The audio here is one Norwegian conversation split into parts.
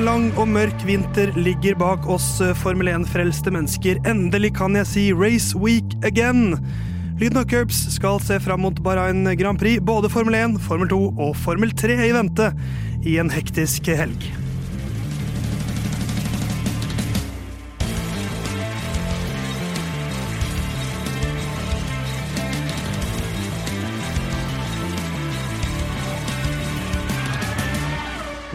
En lang og mørk vinter ligger bak oss eh, Formel 1-frelste mennesker. Endelig kan jeg si race week again. Lyden av Curbs skal se fram mot Bahrain Grand Prix. Både Formel 1, Formel 2 og Formel 3 er i vente i en hektisk helg.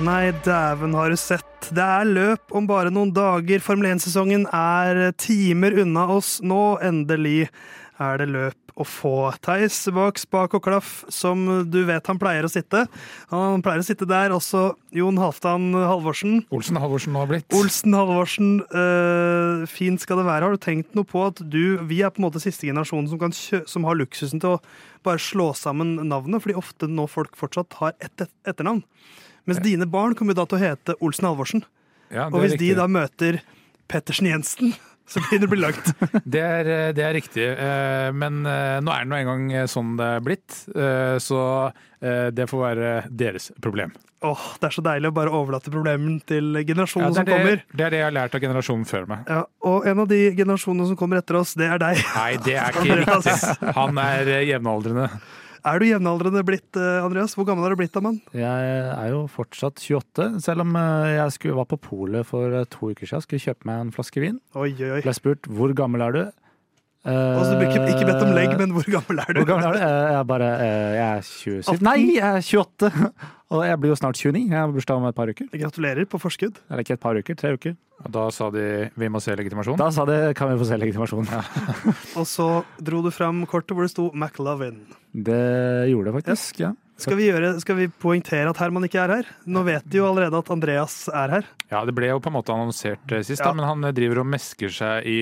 Nei, dæven har du sett. Det er løp om bare noen dager. Formel 1-sesongen er timer unna oss. Nå endelig er det løp å få. Theis bak spak og klaff, som du vet han pleier å sitte. Han pleier å sitte der. Også Jon Halvdan Halvorsen. Olsen Halvorsen nå har blitt. Olsen Halvorsen, øh, fint skal det være. Har du tenkt noe på at du Vi er på en måte siste generasjon som, kan kjø som har luksusen til å bare slå sammen navnet, fordi ofte nå folk fortsatt har ett et etternavn. Mens dine barn kommer da til å hete Olsen Halvorsen. Ja, Og hvis de da møter Pettersen Jensen, så begynner det å bli langt. Det er, eh, det er riktig, eh, men eh, nå er det nå engang sånn det er blitt. Så det får være deres problem. Åh, Det er så deilig å bare overlate problemen til Ja, generasjonen det, som det, kommer. det er det jeg har lært av generasjonen før meg. Ja, og en av de generasjonene som kommer etter oss, det er deg. Nei, det er ikke riktig. Han er jevnaldrende. Er du jevnaldrende blitt, eh, Andreas? Hvor gammel er du blitt da, mann? Jeg er jo fortsatt 28, selv om eh, jeg skulle, var på polet for eh, to uker siden. Skulle kjøpe meg en flaske vin. Oi, oi, oi. Ble spurt hvor gammel er du? Og så blir ikke, ikke bedt om legg, men hvor gammel er du? Hvor gammel er du? Jeg er bare eh, Jeg er 27. Nei, jeg er 28! Og jeg blir jo snart 29. Jeg har bursdag om et par uker. Gratulerer på forskudd. Eller ikke et par uker, tre uker. Og da sa de vi må se legitimasjon. Da sa de kan vi få se legitimasjon. Ja. Og så dro du fram kortet hvor det sto McLovin. Det gjorde det faktisk, ja. Skal vi, gjøre, skal vi poengtere at Herman ikke er her? Nå vet de jo allerede at Andreas er her. Ja, Det ble jo på en måte annonsert eh, sist, Ja. da, men han eh, driver og mesker seg i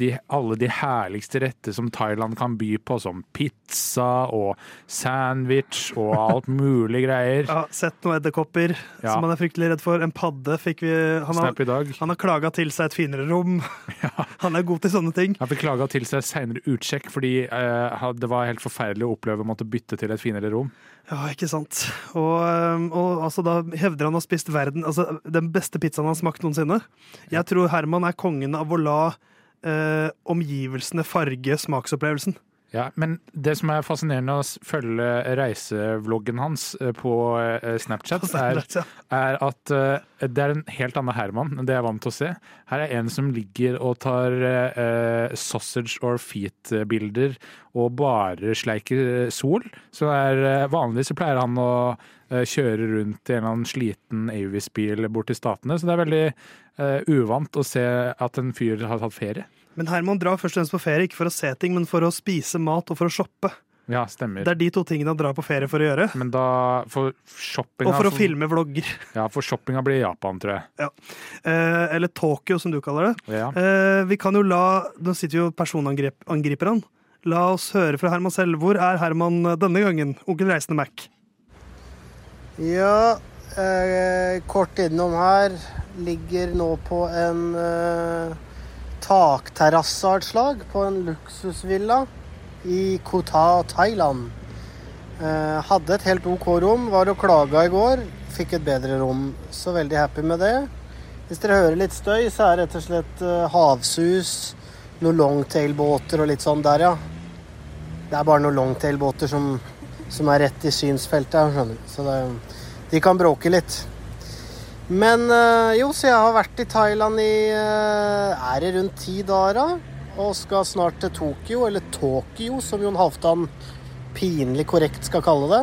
de, alle de herligste retter som Thailand kan by på, som pizza og sandwich og alt mulig greier. Ja, Sett noen edderkopper Ja. som han er fryktelig redd for. En padde fikk vi Han har, i dag. han har klaga til seg et finere rom. Han er god til sånne ting. Han fikk klaga til seg seinere utsjekk fordi eh, det var helt forferdelig å oppleve å måtte bytte til et finere rom. Ja, ikke sant. Og, og altså, da hevder han å ha spist verden Altså, den beste pizzaen han har smakt noensinne. Jeg tror Herman er kongen av å la eh, omgivelsene farge smaksopplevelsen. Ja, Men det som er fascinerende å følge reisevloggen hans eh, på eh, Snapchat, er, er at eh, det er en helt annen Herman enn det jeg er vant til å se. Her er en som ligger og tar eh, sausage or feet-bilder og bare sleiker sol. Så er, vanligvis så pleier han å kjøre rundt i en eller annen sliten Avis-bil bort til Statene, så det er veldig eh, uvant å se at en fyr har tatt ferie. Men Herman drar først og fremst på ferie, ikke for å se ting, men for å spise mat og for å shoppe. Ja, stemmer. Det er de to tingene han drar på ferie for å gjøre. Men da for shoppinga Og for å filme vlogger. Ja, for shoppinga blir Japan, tror jeg. Eh, eller Tokyo, som du kaller det. Ja. Eh, vi kan jo la Nå sitter jo personangriperen. La oss høre fra Herman selv. Hvor er Herman denne gangen, onkel Reisende Mac? Ja, eh, kort innom her. Ligger nå på en eh, takterrasse av et slag på en luksusvilla i Kota, Thailand. Eh, hadde et helt OK rom, var og klaga i går. Fikk et bedre rom, så veldig happy med det. Hvis dere hører litt støy, så er det rett og slett eh, havsus, noen longtailbåter og litt sånn der, ja. Det er bare noen longtailbåter som, som er rett i synsfeltet skjønner du. Så det, de kan bråke litt. Men eh, jo, så jeg har vært i Thailand i eh, Er det rundt ti dager, da? Og skal snart til Tokyo, eller Tokyo, som Jon Halvdan pinlig korrekt skal kalle det.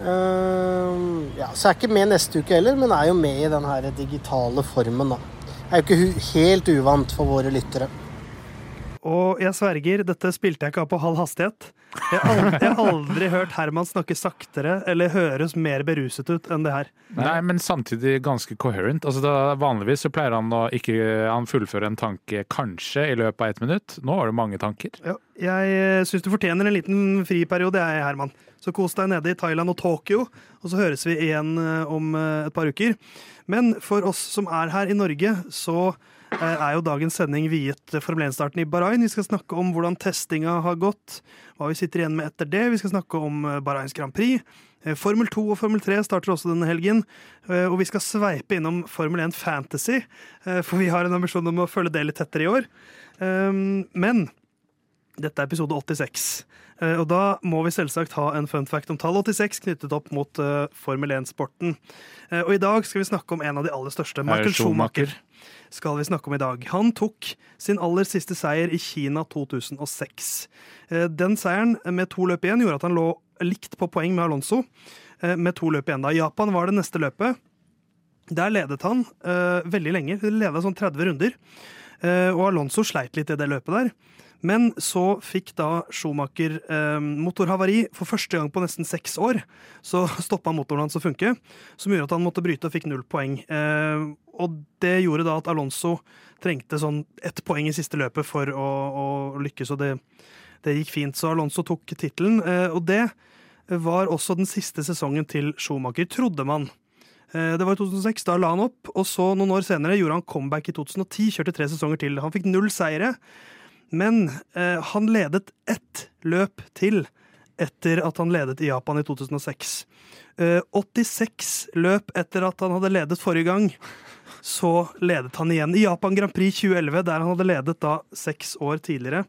Eh, ja, så er ikke med neste uke heller, men er jo med i den her digitale formen, da. Er jo ikke helt uvant for våre lyttere. Og jeg sverger, dette spilte jeg ikke av på halv hastighet. Jeg har aldri, jeg har aldri hørt Herman snakke saktere eller høres mer beruset ut enn det her. Nei, men samtidig ganske coherent. Altså da, vanligvis så pleier han å ikke han fullføre en tanke kanskje i løpet av ett minutt. Nå var det mange tanker. Ja, jeg syns du fortjener en liten friperiode, jeg, Herman. Så kos deg nede i Thailand og Tokyo, og så høres vi igjen eh, om eh, et par uker. Men for oss som er her i Norge, så eh, er jo dagens sending viet Formel 1-starten i Bahrain. Vi skal snakke om hvordan testinga har gått, hva vi sitter igjen med etter det. Vi skal snakke om eh, Bahrains Grand Prix. Eh, Formel 2 og Formel 3 starter også denne helgen, eh, og vi skal sveipe innom Formel 1 Fantasy, eh, for vi har en ambisjon om å følge det litt tettere i år. Men dette er episode 86, eh, og da må vi selvsagt ha en fun fact om tall 86 knyttet opp mot eh, Formel 1-sporten. Eh, Og i dag skal vi snakke om en av de aller største, Michael Schumacher. Skal vi snakke om i dag. Han tok sin aller siste seier i Kina 2006. Eh, Den seieren med to løp igjen gjorde at han lå likt på poeng med Alonso. eh, Med to løp igjen da. Japan var det neste løpet. Der ledet han eh, veldig lenge. Det ledet sånn 30 runder. Eh, og Alonso sleit litt i det løpet der. Men så fikk da Schumacher eh, motorhavari for første gang på nesten seks år. Så stoppa motoren hans å funke, som gjorde at han måtte bryte og fikk null poeng. Eh, og det gjorde da at Alonso trengte sånn ett poeng i siste løpet for å, å lykkes, og det, det gikk fint. Så Alonso tok tittelen, eh, og det var også den siste sesongen til Schumacher, trodde man. Eh, Det var i 2006, da la han opp, og så noen år senere gjorde han comeback i 2010, kjørte tre sesonger til. Han fikk null seire, men eh, han ledet ett løp til etter at han ledet i Japan i 2006. Eh, 86 løp etter at han hadde ledet forrige gang, så ledet han igjen. I Japan Grand Prix 2011, der han hadde ledet da seks år tidligere,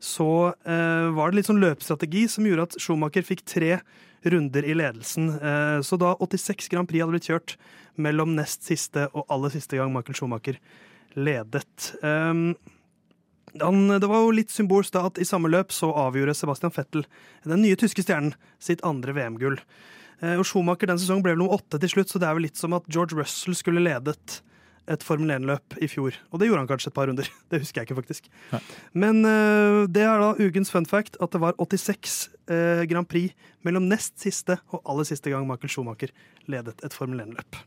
så eh, var det litt sånn løpsstrategi som gjorde at Schumacher fikk tre runder i ledelsen. Eh, så da 86 Grand Prix hadde blitt kjørt mellom nest siste og aller siste gang Michael Schumacher ledet. Um, han, det var jo litt symbolsk da at i samme løp så avgjorde Sebastian Vettel, den nye tyske stjernen, sitt andre VM-gull. Eh, og Schumacher den sesongen ble vel nummer åtte til slutt, så det er vel litt som at George Russell skulle ledet et Formel 1-løp i fjor. Og det gjorde han kanskje et par runder. Det husker jeg ikke, faktisk. Men uh, det er da ukens fun fact at det var 86 uh, Grand Prix mellom nest siste og aller siste gang Michael Schumacher ledet et Formel 1-løp.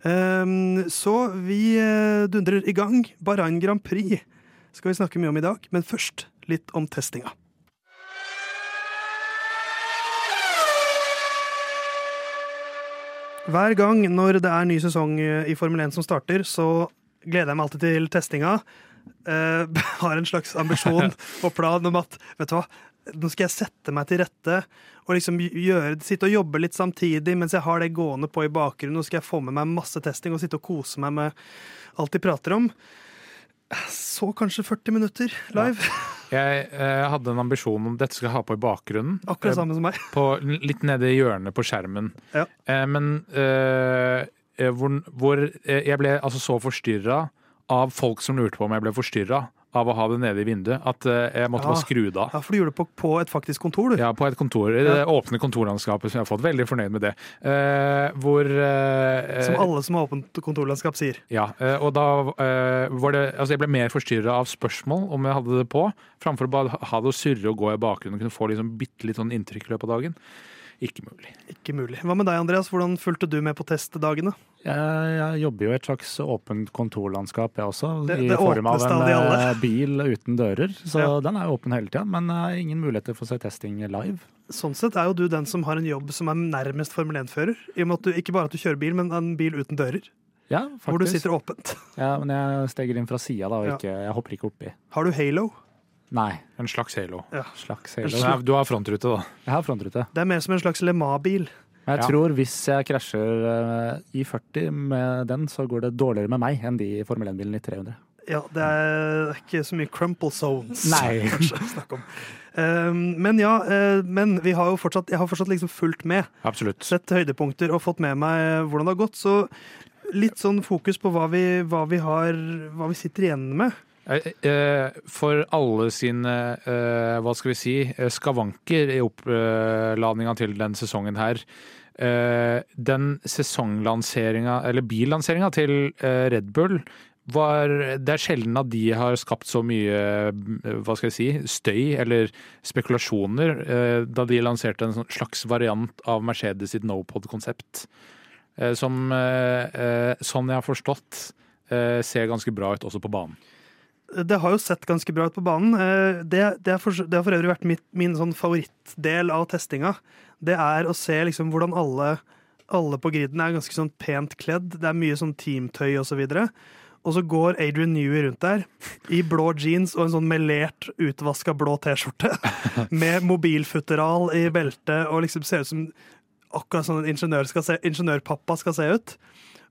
Um, så vi uh, dundrer i gang. Bahrain Grand Prix skal vi snakke mye om i dag, men først litt om testinga. Hver gang når det er ny sesong i Formel 1 som starter, så gleder jeg meg alltid til testinga. Uh, har en slags ambisjon og plan om at vet du hva, nå skal jeg sette meg til rette og liksom gjøre, sitte og jobbe litt samtidig mens jeg har det gående på i bakgrunnen. Nå skal jeg få med meg masse testing og sitte og kose meg med alt de prater om. Så kanskje 40 minutter live. Jeg eh, hadde en ambisjon om dette skal jeg ha på i bakgrunnen. Akkurat samme som meg. På, litt nede i hjørnet på skjermen. Ja. Eh, men eh, eh, hvor, hvor eh, jeg ble altså så forstyrra av folk som lurte på om jeg ble forstyrra av å ha det nede i vinduet, at eh, jeg måtte Ja. bare skru det av. Ja, For du gjorde det på, på et faktisk kontor, du. Ja, på et kontor. Det åpne kontorlandskapet, som jeg har fått veldig fornøyd med det. Eh, hvor eh, Som alle som har åpent kontorlandskap sier. Ja, eh, og da eh, var det Altså, jeg ble mer forstyrra av spørsmål om jeg hadde det på, framfor å bare ha det å surre og gå i bakgrunnen og kunne få liksom bitte litt sånn inntrykk i løpet av dagen. Ikke mulig. Ikke mulig. Hva med deg, Andreas? Hvordan fulgte du med på testdagene? Jeg, jeg jobber jo i et slags åpent kontorlandskap, jeg også. Det- I form av en av eh, bil uten dører. Så Ja. den er jo åpen hele tida. Men eh, ingen muligheter for å se testing live. Sånn sett er jo du den som har en jobb som er nærmest Formel 1-fører. I og med at du ikke bare at du kjører bil, men en bil uten dører. Ja, faktisk. Hvor du sitter åpent. Ja, men jeg steger inn fra sida, da, og ikke, jeg hopper ikke oppi. Har du halo? Nei. En slags halo. Slags En halo. slags- Nei, Du har frontrute, da. Jeg har frontrute. Det er mer som en slags Le Mans-bil. Men jeg Ja. tror hvis jeg krasjer eh, i 40 med den, så går det dårligere med meg enn de Formel 1-bilene i 300. Ja, det er ikke så mye crumple zones. Nei. kanskje, å snakke om. Um, men ja, eh, men vi har jo fortsatt, jeg har fortsatt liksom fulgt med. Absolutt. Sett høydepunkter og fått med meg hvordan det har gått. Så litt sånn fokus på hva vi, hva vi har Hva vi sitter igjen med. Eh, eh, For alle sine, eh, hva skal vi si, skavanker i oppladninga til den sesongen her. Den sesonglanseringa, eller billanseringa til Red Bull var, det er sjelden at de har skapt så mye hva skal jeg si, støy eller spekulasjoner da de lanserte en sånn slags variant av Mercedes sitt no-pod-konsept. Som, sånn jeg har forstått, ser ganske bra ut også på banen. Det har jo sett ganske bra ut på banen. Eh, Det, det, har, for, det har for øvrig vært mitt, min sånn favorittdel av testinga. Det er å se liksom hvordan alle, alle på griden er ganske sånn pent kledd. Det er mye sånn teamtøy og så videre. Og så går Adrian Newey rundt der i blå jeans og en sånn melert, utvaska blå T-skjorte med mobilfutteral i beltet og liksom ser ut som akkurat sånn en ingeniør skal se, ingeniørpappa skal se ut.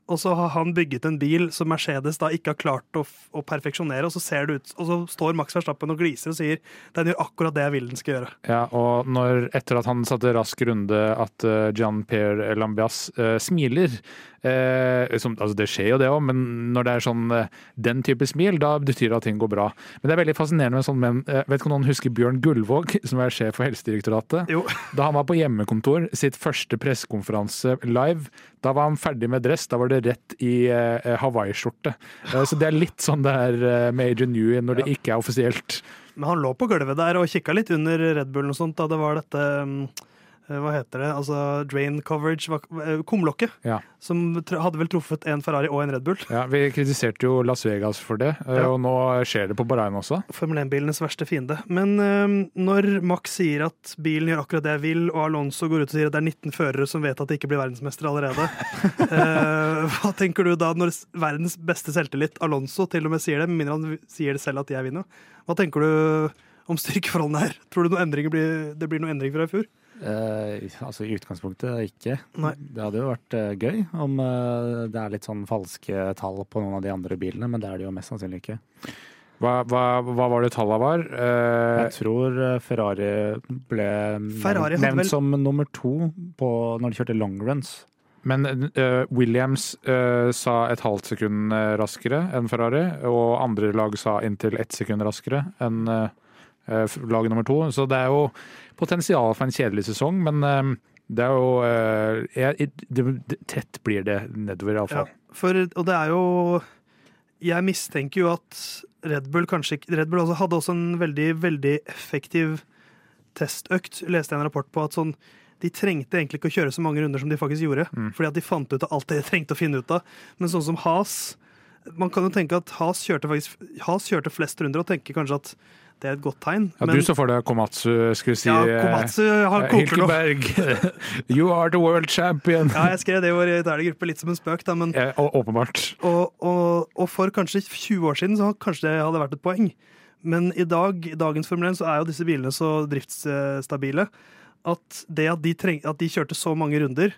Og så har han bygget en bil som Mercedes da ikke har klart å, å perfeksjonere, og så ser det ut, og så står Max Verstappen og gliser og sier den gjør akkurat det jeg vil den skal gjøre. Ja, og når, etter at han satte rask runde, at uh, Jean-Pierre Lambias eh, smiler eh, som, altså Det skjer jo det òg, men når det er sånn eh, den type smil, da betyr det at ting går bra. Men det er veldig fascinerende med sånn menn. eh, vet ikke om noen husker Bjørn Gullvåg, som er sjef for Helsedirektoratet? Jo. Da han var på hjemmekontor, sitt første pressekonferanse live, da var han ferdig med dress. Da var det rett i eh, hawaiiskjorte. Eh, så det er litt sånn det er eh, med Agent Newey når det ikke er offisielt. Men han lå på gulvet der og kikka litt under Red Bullen og sånt da det var dette eh, hva heter det? Altså drain coverage, eh, kumlokket, Ja. som hadde vel truffet en Ferrari og en Red Bull. Ja, Vi kritiserte jo Las Vegas for det, eh, Ja. og nå skjer det på Bahrain også. Formel 1-bilenes verste fiende. Men eh, når Max sier at bilen gjør akkurat det jeg vil, og Alonso går ut og sier at det er 19 førere som vet at de ikke blir verdensmestere allerede, eh, hva tenker du da når verdens beste selvtillit, Alonso, til og med sier det, med mindre han sier det selv at jeg vinner? Hva tenker du om styrkeforholdene her? Tror du noen blir, det blir noen endringer fra i fjor? Eh, altså I utgangspunktet ikke. Nei. Det hadde jo vært eh, gøy om eh, det er litt sånn falske tall på noen av de andre bilene, men det er det jo mest sannsynlig ikke. Hva, hva, hva var det tallet var? Eh, Jeg tror eh, Ferrari ble Ferrari hadde nevnt vel- som nummer to på, når de kjørte longruns. men eh, Williams eh, sa et halvt sekund eh, raskere enn Ferrari, og andre lag sa inntil ett sekund raskere enn eh, eh, lag nummer to. Så det er jo potensial for en kjedelig sesong, men eh, det er jo eh, jeg, det, Tett blir det nedover, Ja, iallfall. for, og det er jo Jeg mistenker jo at Red Bull kanskje Red Bull også hadde også en veldig, veldig effektiv testøkt, leste jeg en rapport på. at sånn de trengte egentlig ikke å kjøre så mange runder som de faktisk gjorde. Fordi at de fant ut av alt det de trengte å finne ut av. Men sånn som Has Man kan jo tenke at Has kjørte, faktisk, Has kjørte flest runder, og tenker kanskje at det er et godt tegn. Ja, du så for deg Komatsu skulle si ja, Komatsu har eh, koker nå. You are the world champion! Ja, jeg skrev det i vår interne gruppe litt som en spøk, da, men ja, åpenbart. Og, og, og for kanskje 20 år siden så kanskje det hadde vært et poeng. Men i dag, i dagens Formel 1 så er jo disse bilene så driftsstabile at det at de, treng, at de kjørte så mange runder,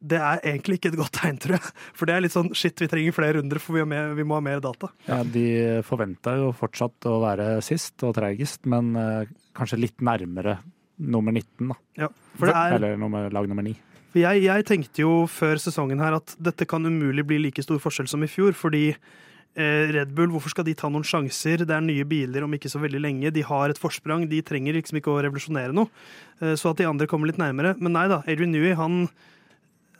det er egentlig ikke et godt tegn, tror jeg. For det er litt sånn shit, vi trenger flere runder, for vi, har mer, vi må ha mer data. Ja, de forventa jo fortsatt å være sist og treigest, men eh, kanskje litt nærmere nummer 19, da. Ja, for det er, Eller nummer, lag nummer 9. For jeg, jeg tenkte jo før sesongen her at dette kan umulig bli like stor forskjell som i fjor, fordi eh, Red Bull, hvorfor skal de ta noen sjanser? Det er nye biler om ikke så veldig lenge. De har et forsprang. De trenger liksom ikke å revolusjonere noe. Eh, så at de andre kommer litt nærmere. Men nei da, Adrian Newey, han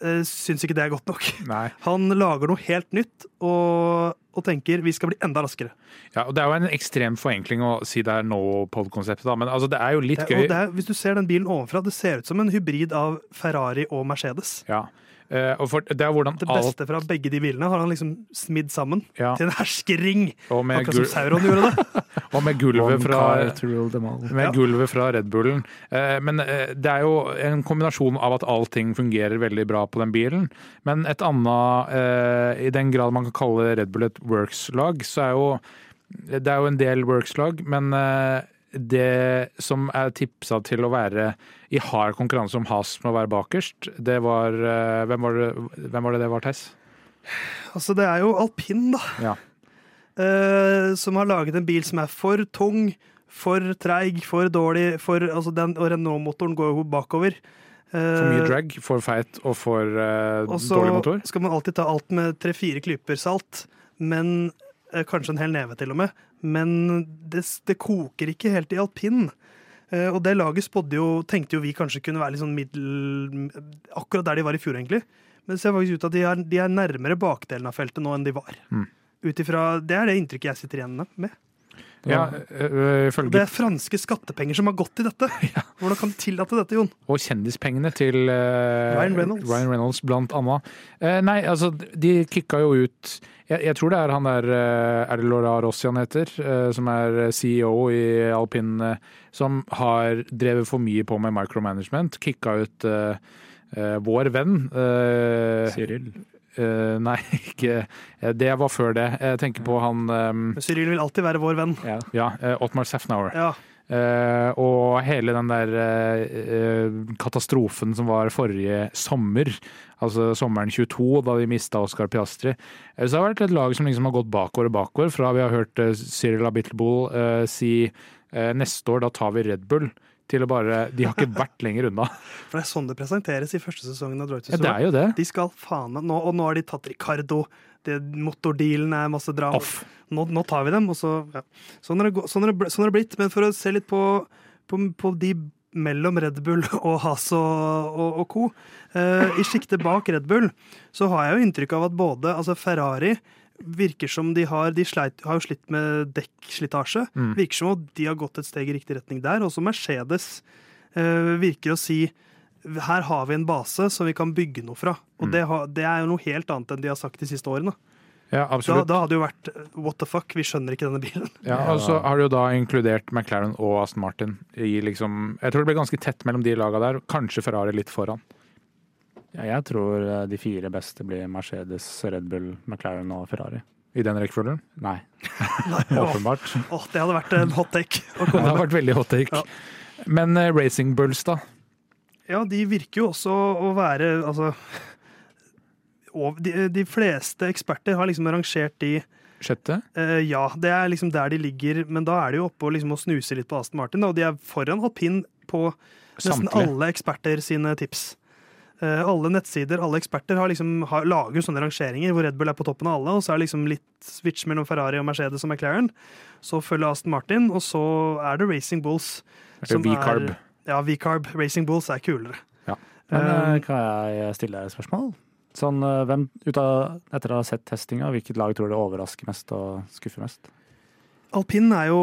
eh, syns ikke det er godt nok. Nei. Han lager noe helt nytt og, og tenker vi skal bli enda raskere. Ja, og Det er jo en ekstrem forenkling å si det er no-pod-konseptet, men altså, det er jo litt Det, gøy. er, hvis du ser den bilen ovenfra, det ser ut som en hybrid av Ferrari og Mercedes. Ja. Eh, og for, det er Det beste fra begge de bilene har han liksom smidd sammen ja, til en herskering. Akkurat som Sauron gjorde det. og med gulvet fra gulvet fra Red Bullen. Eh, men eh, det er jo en kombinasjon av at allting fungerer veldig bra på den bilen. Men et annet, eh, i den grad man kan kalle Red Bull et works-lag, så er jo det er jo en del works-lag, men det som er tipsa til å være i hard konkurranse om Has med å være bakerst, det var eh, Hvem var det hvem var det, det var, Theis? Altså, det er jo alpin, da. Ja. Eh, som har laget en bil som er for tung, for treig, for dårlig. For, altså den, og Renault-motoren går jo bakover. For mye Eh, drag, for feit og for eh, Og så dårlig motor. skal man alltid ta alt med tre-fire klyper salt, men kanskje en hel neve til og med. Men det, det koker ikke helt i alpin. Eh, og det laget spådde jo, tenkte jo vi kanskje kunne være litt sånn middel Akkurat der de var i fjor, egentlig. Men det ser faktisk ut til at de er, de er nærmere bakdelen av feltet nå enn de var. Mm. Det er det inntrykket jeg sitter igjen med. Ja, øh, det er franske skattepenger som har gått til dette. Hvordan kan du tillate dette, Jon? Og kjendispengene til eh, Ryan Reynolds. Ryan Reynolds, blant annet. Uh, nei, altså, de kicka jo ut jeg, jeg tror det er han der uh, Er det Laura Rossi han heter? som er CEO i alpin, som har drevet for mye på med micromanagement. Kicka ut vår venn. eh, Cyril. Eh, nei, ikke eh, Det var før det. Jeg tenker på han um, Cyril vil alltid være vår venn. Ja. Ja, eh, Ottmar Sefnauer Ja, Uh, og hele den der eh, katastrofen som var forrige sommer, altså sommeren 22, da vi mista Oscar Piastri. Så det har vært et lag som liksom har gått bakover og bakover, fra vi har hørt Cyril Abitbull eh, si neste år, da tar vi Red Bull. Til å bare De har ikke vært lenger unna. For det er sånn det presenteres i første sesongen av to Ja, det er jo det. De skal faen meg nå, Og nå har de tatt Ricardo. Det, motordealen er masse drama. Nå, nå tar vi dem, og så ja. Sånn har det, sånn det, sånn det blitt. Men for å se litt på, på, på de mellom Red Bull og Has og, og, og co. Eh, I sjiktet bak Red Bull så har jeg jo inntrykk av at både altså Ferrari virker som de har De sleit, har jo slitt med dekkslitasje. Mm. Virker som at de har gått et steg i riktig retning der. Også Mercedes uh, virker å si her har vi en base som vi kan bygge noe fra. Og Mm. det, har, det er jo noe helt annet enn de har sagt de siste årene. Ja, Da, absolutt. da hadde det jo vært eh, what the fuck, vi skjønner ikke denne bilen. Ja, og så har du jo da inkludert McLaren og Aston Martin i liksom Jeg tror det ble ganske tett mellom de laga der. Kanskje Ferrari litt foran. Ja, jeg tror eh, de fire beste blir Mercedes, Red Bull, McLaren og Ferrari. I den rekkefølgen. Nei, Åh, åpenbart. åh, det hadde vært en hot take. Det hadde vært veldig hot take. Ja. Men uh, Racing Bulls, da? Ja, de virker jo også å være altså de, de fleste eksperter har liksom rangert de Sjette? Uh, Ja, det er liksom der de ligger, men da er de jo oppe og liksom og snuser litt på Aston Martin. Og de er foran alpin på nesten Samtlige. alle eksperter sine tips. Eh, alle nettsider, alle eksperter har liksom, har, lager sånne rangeringer hvor Red Bull er på toppen av alle, og så er det liksom litt switch mellom Ferrari og Mercedes og McLaren. Så følger Aston Martin, og så er det Racing Bulls. Eller V-carb. Ja, V-carb. Racing Bulls er kulere. Ja. Men Um, eh, kan jeg stille deg et spørsmål? Sånn, eh, hvem, ut av, etter å ha sett testinga, hvilket lag tror du overrasker mest og skuffer mest? Alpin er jo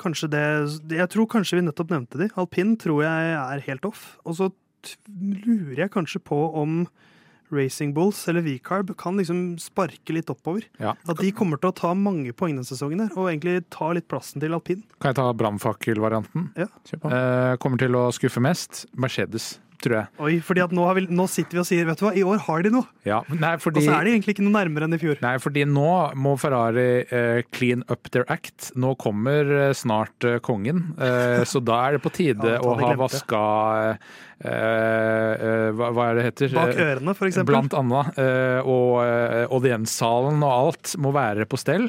kanskje det Jeg tror kanskje vi nettopp nevnte de. Alpin tror jeg er helt off. Og så lurer jeg kanskje på om Racing Bulls eller V-Carb kan liksom sparke litt oppover. Ja. At de kommer til å ta mange poeng denne sesongen og egentlig ta litt plassen til alpin. Kan jeg ta brannfakkelvarianten? Ja. Eh, kommer til å skuffe mest Mercedes, tror jeg. Oi, fordi at nå, har vi, nå sitter vi og sier vet du hva, i år har de noe! Ja, nei, Og så er de egentlig ikke noe nærmere enn i fjor. nei, fordi nå må Ferrari uh, clean up their act. Nå kommer eh, snart uh, kongen, uh, så da er det på tide Ja, å ha vaska hva, hva er det heter? Bak ørene, eksempel. Blant annet. Og audienssalen og alt må være på stell.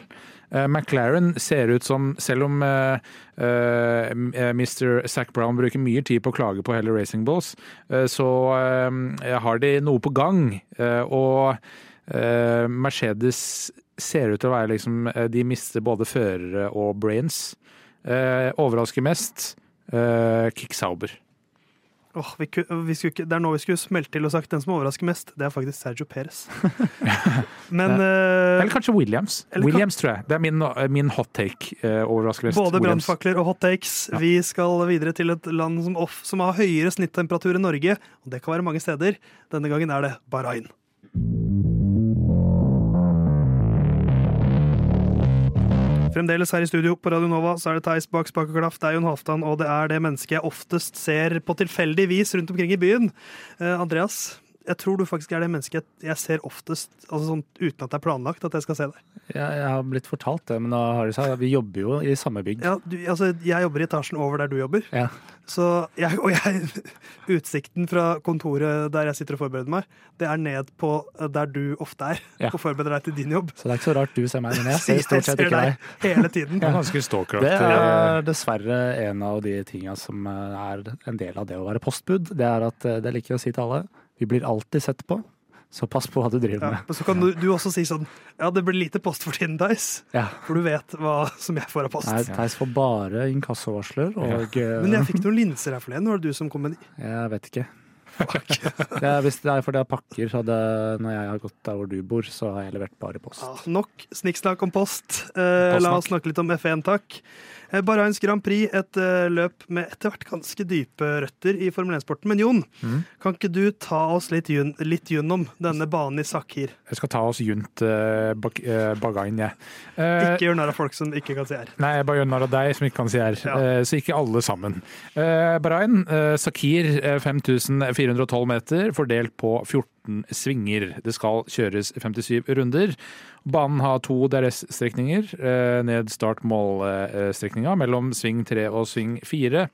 Eh, McLaren ser ut som, selv om eh, eh, Mr. Zac Brown bruker mye tid på å klage på hele Racing Bulls, eh, så har de noe på gang. Og Mercedes ser ut til å være liksom De mister både førere og brains. Overrasker mest Kick Sauber. Åh, vi, vi skulle det er nå vi skulle smelt til og sagt den som overrasker mest. Det er faktisk Sergio Perez. Men uh, Eller kanskje Williams. eller Williams, tror jeg. Det er min, min hot take. Uh, overrasker mest. Både brannfakler og hot takes. Ja. Vi skal videre til et land som, off, som har høyere snittemperatur enn Norge. Og det kan være mange steder. Denne gangen er det Bahrain. Fremdeles her i studio på Radio Nova så er det Theis bak spak og klaff, det er Jon Halvdan, og det er det mennesket jeg oftest ser på tilfeldig vis rundt omkring i byen. Eh, Andreas, jeg tror du faktisk er det mennesket jeg- ser oftest, altså sånn uten at det er planlagt at jeg skal se deg. Jeg, jeg har blitt fortalt det, men da har det seg, vi jobber jo i samme bygg. Ja, du, altså, jeg jobber i etasjen over der du jobber. Ja. Så jeg, og jeg, utsikten fra kontoret der jeg sitter og forbereder meg, det er ned på der du ofte er Ja. og forbereder deg til din jobb. Så det er ikke så rart du ser meg, men jeg ser stort sett ikke deg hele tiden. Det er ganske stalkeraktig. Det er dessverre en av de tinga som eh, er en del av det å være postbud. Det er at eh, det liker jeg å si til alle. Vi blir alltid sett på, så pass på hva du driver Ja, med. men så kan du, du også si sånn Ja, det blir lite post for tiden, Theis. Ja. For du vet hva som jeg får av post. Nei, Theis får bare inkassovarsler, og eh, Men jeg fikk noen linser her forleden. Var det du som kom med de? jeg vet ikke. Det er, hvis det er fordi jeg pakker, så det, når jeg har gått der hvor du bor, så har jeg levert bare post. Ja, nok snikksnakk om post. Eh, la oss snakke litt om F1, takk. Eh, Bahrains Grand Prix, et eh, løp med etter hvert ganske dype røtter i Formel 1-sporten. Men Jon, mm. kan ikke du ta oss litt, litt gjennom denne banen i Sakhir? Jeg skal ta oss junt uh, bag, eh, Bagain, jeg. Eh, Ikke gjør narr av folk som ikke kan si R. Nei, jeg bare gjør narr av deg som ikke kan si R. Ja. Så ikke alle sammen. Uh, Bahrain, Sakir, eh, 5412 meter, fordelt på 14 14 svinger. Det skal kjøres 57 runder. Banen har to DRS-strekninger eh, ned start-mål-strekninga mellom sving 3 og sving 4.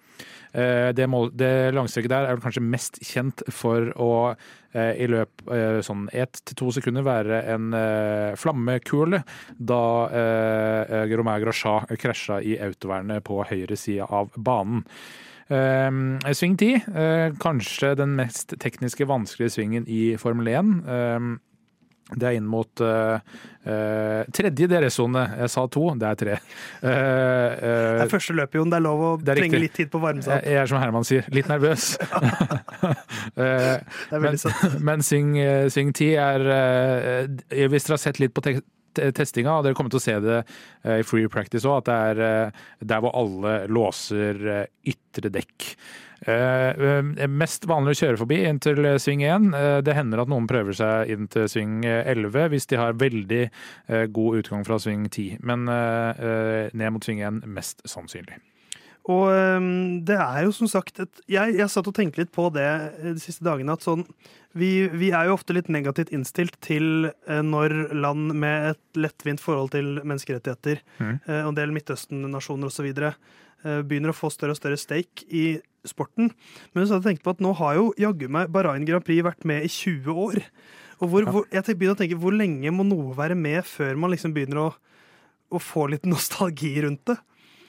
Eh, det, mål, det langstrekket der er vel kanskje mest kjent for å eh, i løp sånn ett til to sekunder være en flammekule da Romain Grachat krasja i autovernet på høyre side av banen. Uh, sving 10, uh, kanskje den mest tekniske vanskelige svingen i Formel 1. Uh, det er inn mot uh, uh, tredje DRS-sone. Jeg sa to, det er tre. Uh, det er første løpet, Jon. Det er lov å trenge riktig. litt tid på å varme seg opp. Jeg er som Herman sier, litt nervøs. Det er men, veldig søtt. men Sving, Sving 10 er Hvis dere har sett litt på te te- testinga, og dere kommer til å se det i free practice òg, at det er der hvor alle låser ytre dekk. Eh, eh, mest vanlig å kjøre forbi inn til eh, sving 1. Eh, det hender at noen prøver seg inn til sving eh, 11 hvis de har veldig god utgang fra sving 10. Men ned mot sving 1 mest sannsynlig. Og øhm, det er jo som sagt et, jeg, jeg satt og tenkte litt på det de siste dagene, at sånn vi, vi er jo ofte litt negativt innstilt til når land med et lettvint forhold til menneskerettigheter, og en del Midtøsten-nasjoner osv., eh, begynner å få større og større stake i sporten. Men så hadde jeg tenkt på at nå har jo jaggu meg Bahrain Grand Prix vært med i 20 år. Og hvor, hvor, jeg begynner å tenke, hvor lenge må noe være med før man liksom begynner å, å få litt nostalgi rundt det?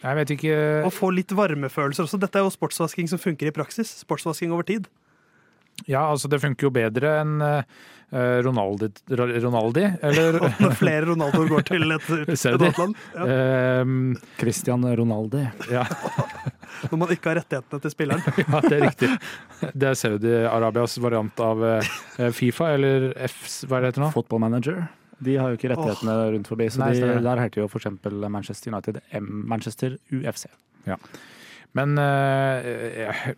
Jeg vet ikke Og få litt varmefølelser også. Dette er jo sportsvasking som funker i praksis. Sportsvasking over tid. Ja, altså det funker jo bedre enn eh, Ronaldi, Ronaldi eller når flere Ronaldoer går til et, et annet land. Ja. Ehm, Christian Ronaldi. ja, Når man ikke har rettighetene til spilleren. ja, det er riktig. Det er Saudi-Arabias variant av eh, Fifa, eller Fs, hva er det heter nå? Football manager. De har jo ikke rettighetene rundt forbi, så Nei, de, der heter jo eksempel Manchester United M Manchester UFC. Men uh,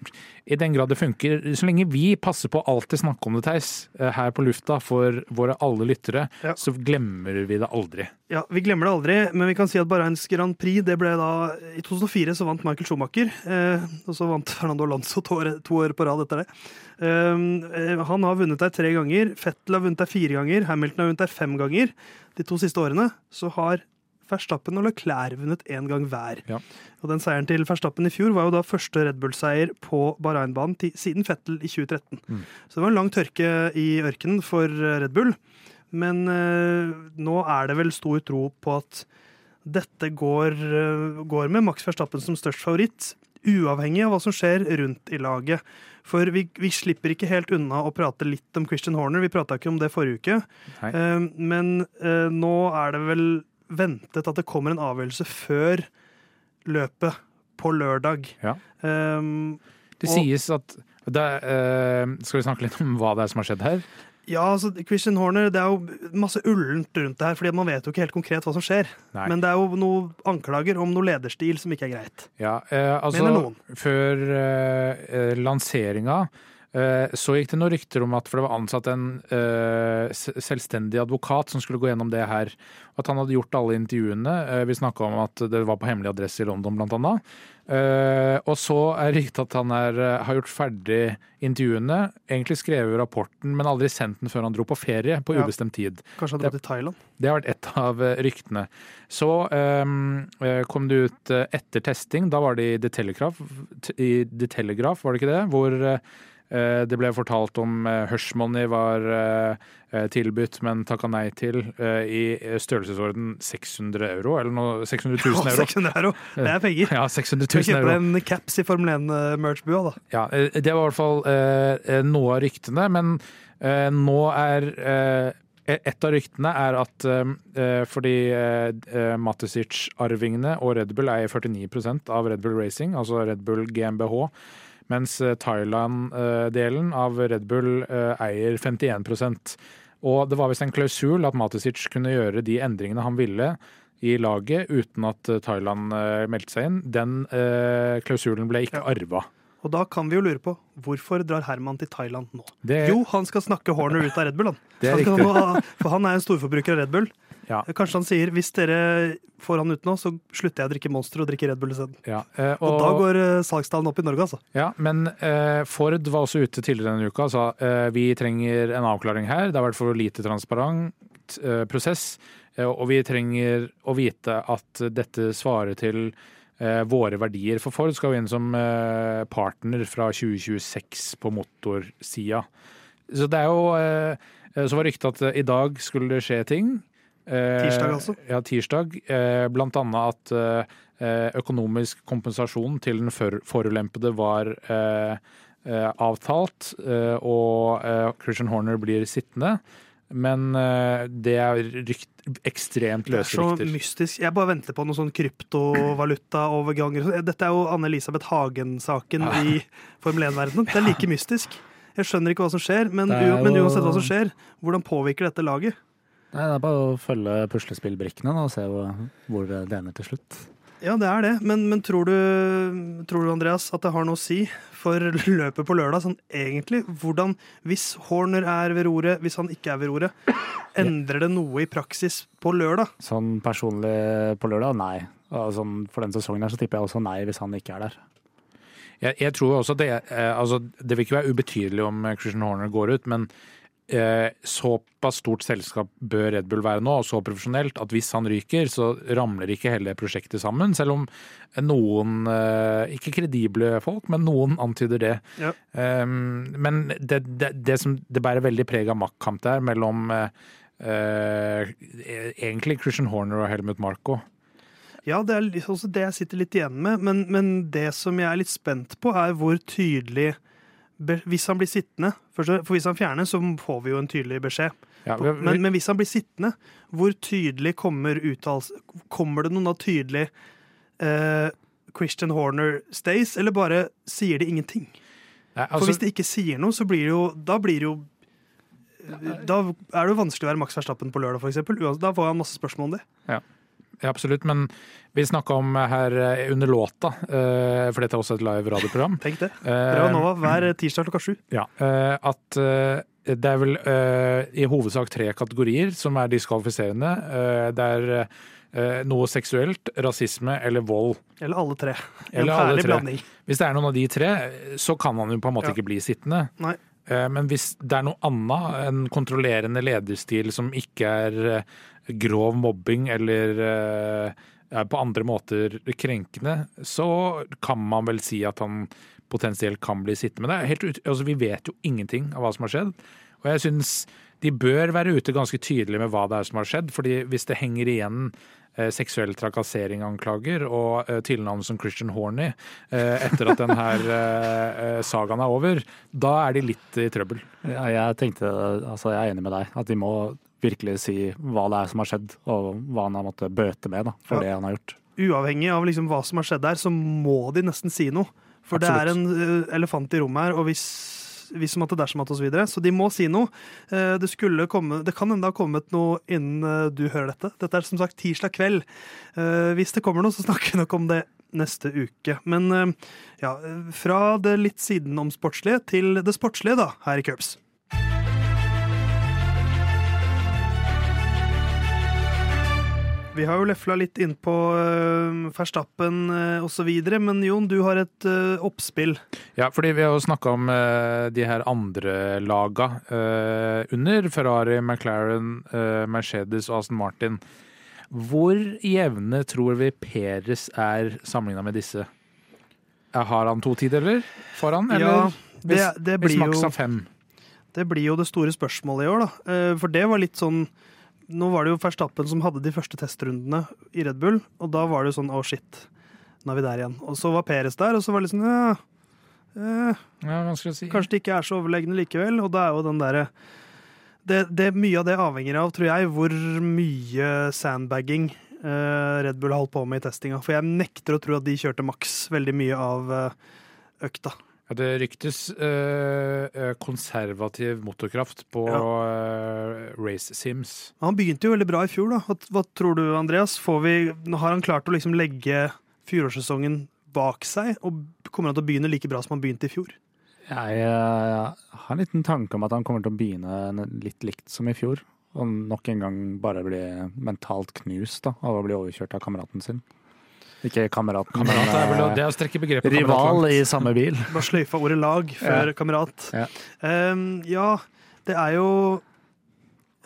i den grad det funker, så lenge vi passer på alltid snakke om det, Theis, eh, her på lufta for våre alle lyttere, Ja. så glemmer vi det aldri. Ja, Vi glemmer det aldri, men vi kan si at Bahrains Grand Prix det ble da I 2004 så vant Michael Schumacher, eh, og så vant Fernando Alonso to år, to år på rad etter det. Um, eh, han har vunnet der tre ganger, Fettel har vunnet der fire ganger, Hamilton har vunnet der fem ganger. De to siste årene så har Verstappen og Leclerc vunnet én gang hver. Ja. Og den seieren til Verstappen i fjor var jo da første Red Bull-seier på Bahrain-banen siden Fettel i 2013. Mm. Så det var en lang tørke i ørkenen for eh, Red Bull. Men eh, nå er det vel stor tro på at dette går, eh, går med Max Verstappen som størst favoritt, uavhengig av hva som skjer rundt i laget. For vi, vi slipper ikke helt unna å prate litt om Christian Horner. Vi prata ikke om det forrige uke. Eh, men eh, nå er det vel ventet at det kommer en avgjørelse før løpet på lørdag. Ja. Um, Det sies at det, eh, Skal vi snakke litt om hva det er som har skjedd her? Ja, altså, Christian Horner, det er jo masse ullent rundt det her, fordi man vet jo ikke helt konkret hva som skjer. Nei. Men det er jo noen anklager om noe lederstil som ikke er greit. Ja, uh, altså Mener noen. Før eh, eh, lanseringa så gikk det noen rykter om at for det var ansatt en uh, selvstendig advokat som skulle gå gjennom det her. At han hadde gjort alle intervjuene. Uh, vi snakka om at det var på hemmelig adresse i London, annet. Eh, og så er ryktet at han er, eh, har gjort ferdig intervjuene. Egentlig skrevet rapporten, men aldri sendt den før han dro på ferie på Ja. ubestemt tid. Kanskje han dro til Thailand. Det har vært et av eh, ryktene. Så eh, kom det ut eh, etter testing, da var det i The Telegraph, i The Telegraph var det ikke det? Hvor eh, eh, det ble fortalt om uh, Hush Money var eh, eh, tilbudt, men takka nei til, eh, i størrelsesorden 600 euro, eller noe 600 000 Å, euro. 600 euro! Det er penger. Ja, 600 Du kan 000 euro. Du kjøper en caps i Formel 1-merch-bua, da. Ja, eh, det var i hvert fall eh, noe av ryktene, men eh, nå er eh, et av ryktene er at uh, fordi eh, eh, Matisic-arvingene og Red Bull eier 49% av Red Bull Racing, altså Red Bull GmbH, mens eh, Thailand-delen av Red Bull eh, eier 51% Og det var visst en klausul at Matisic kunne gjøre de endringene han ville i laget uten at eh, Thailand eh, meldte seg inn. Den eh, klausulen ble ikke Ja. arva. Og da kan vi jo lure på hvorfor drar Herman til Thailand nå? Det, Jo, han skal snakke Horner ut av Red Bull, han. Det er han skal riktig. ha- for han er en storforbruker av Red Bull. Ja. Kanskje han sier hvis dere får han ut nå, så slutter jeg å drikke Monster og drikker Red Bull isteden. Ja, eh, Og, da går eh, salgstallene opp i Norge, altså. Ja, men eh, Ford var også ute tidligere denne uka og sa eh, vi trenger en avklaring her. Det har vært for lite transparent eh, prosess, eh, og vi trenger å vite at dette svarer til eh, våre verdier. For Ford skal jo inn som partner fra 2026 på motorsida. Så det er jo Så var ryktet at i dag skulle det skje ting. Eh, Tirsdag, altså? Ja, tirsdag. Eh, blant annet at eh, økonomisk kompensasjon til den for forulempede var avtalt, og Christian Horner blir sittende. Men det er rykt, ekstremt Det er så rykter. mystisk. Jeg bare venter på noe sånn kryptovalutaoverganger. Dette er jo Anne-Elisabeth Hagen-saken Ja. i Formel 1-verdenen. Det er like mystisk. Jeg skjønner ikke hva som skjer, men, er men uansett hva som skjer, hvordan påvirker dette laget? Nei, det er bare å følge puslespillbrikkene og se hvor, det ender til slutt. Ja, det er det, men, men tror, du, tror du, Andreas, at det har noe å si for løpet på lørdag? Sånn egentlig, hvordan, Hvis Horner er ved roret, hvis han ikke er ved roret, endrer det noe i praksis på lørdag? Sånn personlig på lørdag, nei. Sånn, for den sesongen her så tipper jeg også nei hvis han ikke er der. Jeg, jeg tror også det, eh, altså, det vil ikke være ubetydelig om Christian Horner går ut, men såpass stort selskap bør Red Bull være nå, og så profesjonelt, at hvis han ryker, så ramler ikke hele prosjektet sammen. Selv om noen, eh, ikke kredible folk, men noen antyder det. Ja. Um, men det, det, det som det bærer veldig preg av maktkamp der mellom eh, eh, egentlig Christian Horner og Helmut Marko. Ja, det er også det jeg sitter litt igjen med, men, men det som jeg er litt spent på, er hvor tydelig be- Hvis han blir sittende, for, hvis han fjerner, så får vi jo en tydelig beskjed. Ja, vi- vi- Men, men hvis han blir sittende, hvor tydelig kommer uttalelse Kommer det noen da tydelig eh, Christian Horner stays, eller bare sier de ingenting? Nei, For altså- hvis de ikke sier noe, så blir det jo Da blir det jo Da er det jo vanskelig å være Max Verstappen på lørdag, f.eks. Da får han masse spørsmål om det. Ja, absolutt. Men vi snakka om her eh, under låta, eh, for dette er også et live radioprogram. Tenk det. Bra nå, Nova hver tirsdag klokka sju. Ja, eh, at eh, det er vel eh, i hovedsak tre kategorier som er diskvalifiserende. Eh, Det er eh, noe seksuelt, rasisme eller vold. Eller alle tre. En herlig tre. blanding. Hvis det er noen av de tre, så kan han jo på en måte Ja. ikke bli sittende. Nei. Eh, Men hvis det er noe annet, en kontrollerende lederstil som ikke er eh, grov mobbing eller eh, er på andre måter krenkende, så kan man vel si at han potensielt kan bli sittende. Men helt altså vi vet jo ingenting av hva som har skjedd. Og jeg syns de bør være ute ganske tydelig med hva det er som har skjedd. fordi hvis det henger igjen eh, seksuell trakassering-anklager og eh, tilnavn som Christian Horny eh, etter at denne eh, sagaen er over, da er de litt i trøbbel. Ja, jeg tenkte, altså jeg er enig med deg, at de må virkelig si hva det er som har skjedd, og hva han har måttet bøte med da, for Ja. det han har gjort. Uavhengig av liksom hva som har skjedd der, så må de nesten si noe. For det er en eh, elefant i rommet her, og hvis, hvis som at dersom at og så videre. Så de må si noe. Eh, Det, komme, det kan hende det har kommet noe innen eh, du hører dette. Dette er som sagt tirsdag kveld. Hvis det kommer noe, så snakker vi nok om det neste uke. Men ja, fra det litt sidenom sportslige til det sportslige, da, her i Curbs. Vi har jo lefla litt innpå uh, Verstappen uh, osv., men Jon, du har et eh, oppspill. Ja, fordi vi har jo snakka om eh, de her andre laga eh, under Ferrari, McLaren, eh, Mercedes og Aston Martin. Hvor jevne tror vi Peres er sammenligna med disse? Har han to tideler foran, eller? Ja, det, det, hvis blir Max jo, har fem. det blir jo det store spørsmålet i år, da. Eh, For det var litt sånn Nå var det jo Verstappen som hadde de første testrundene i Red Bull, og da var det jo sånn å, shit, nå er vi der igjen. Og så var Peres der, og så var det litt sånn ja, eh, Ja, si. Kanskje de ikke er så overlegne likevel, og da er jo den derre det, det, Mye av det avhenger av, tror jeg, hvor mye sandbagging eh, Red Bull har holdt på med i testinga. For jeg nekter å tro at de kjørte maks veldig mye av eh, økta. Ja, det ryktes eh, eh, konservativ motorkraft på eh, Race Sims. Han begynte jo veldig bra i fjor, da. Hva, hva tror du, Andreas? Får vi, har han klart å liksom legge fjorårssesongen bak seg, og kommer han til å begynne like bra som han begynte i fjor? Jeg, jeg har en liten tanke om at han kommer til å begynne litt likt som i fjor. Og nok en gang bare bli mentalt knust da, av å bli overkjørt av kameraten sin. Ikke kamerat. Kamerat er vel det er å strekke begrepet eh, kamerat rival i samme bil. Bare sløyfa ordet lag før kamerat. Ja. Um, ja, det er jo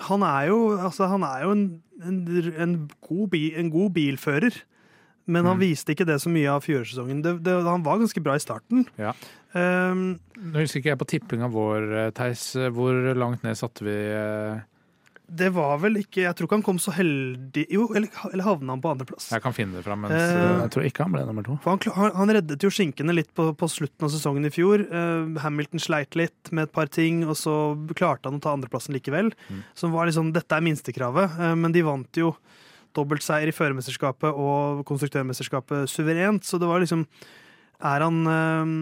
Han er jo, altså, han er jo en, en, en, god bi, en god bilfører. Men han Mm. viste ikke det så mye av fjorårssesongen. Han var ganske bra i starten. Ja. Um, Nå husker ikke jeg på tippinga vår, eh, Theis. Hvor langt ned satte vi eh, det var vel ikke Jeg tror ikke han kom så heldig Jo, eller, eller havna han på andreplass? Jeg kan finne det fram mens Eh, eh, Jeg tror ikke han ble nummer to. For han, han, reddet jo skinkene litt på, på slutten av sesongen i fjor. Eh, Hamilton sleit litt med et par ting, og så klarte han å ta andreplassen likevel. Mm. Som var liksom, Dette er minstekravet, eh, men de vant jo dobbeltseier i førermesterskapet og konstruktørmesterskapet suverent, så det var liksom Er han eh,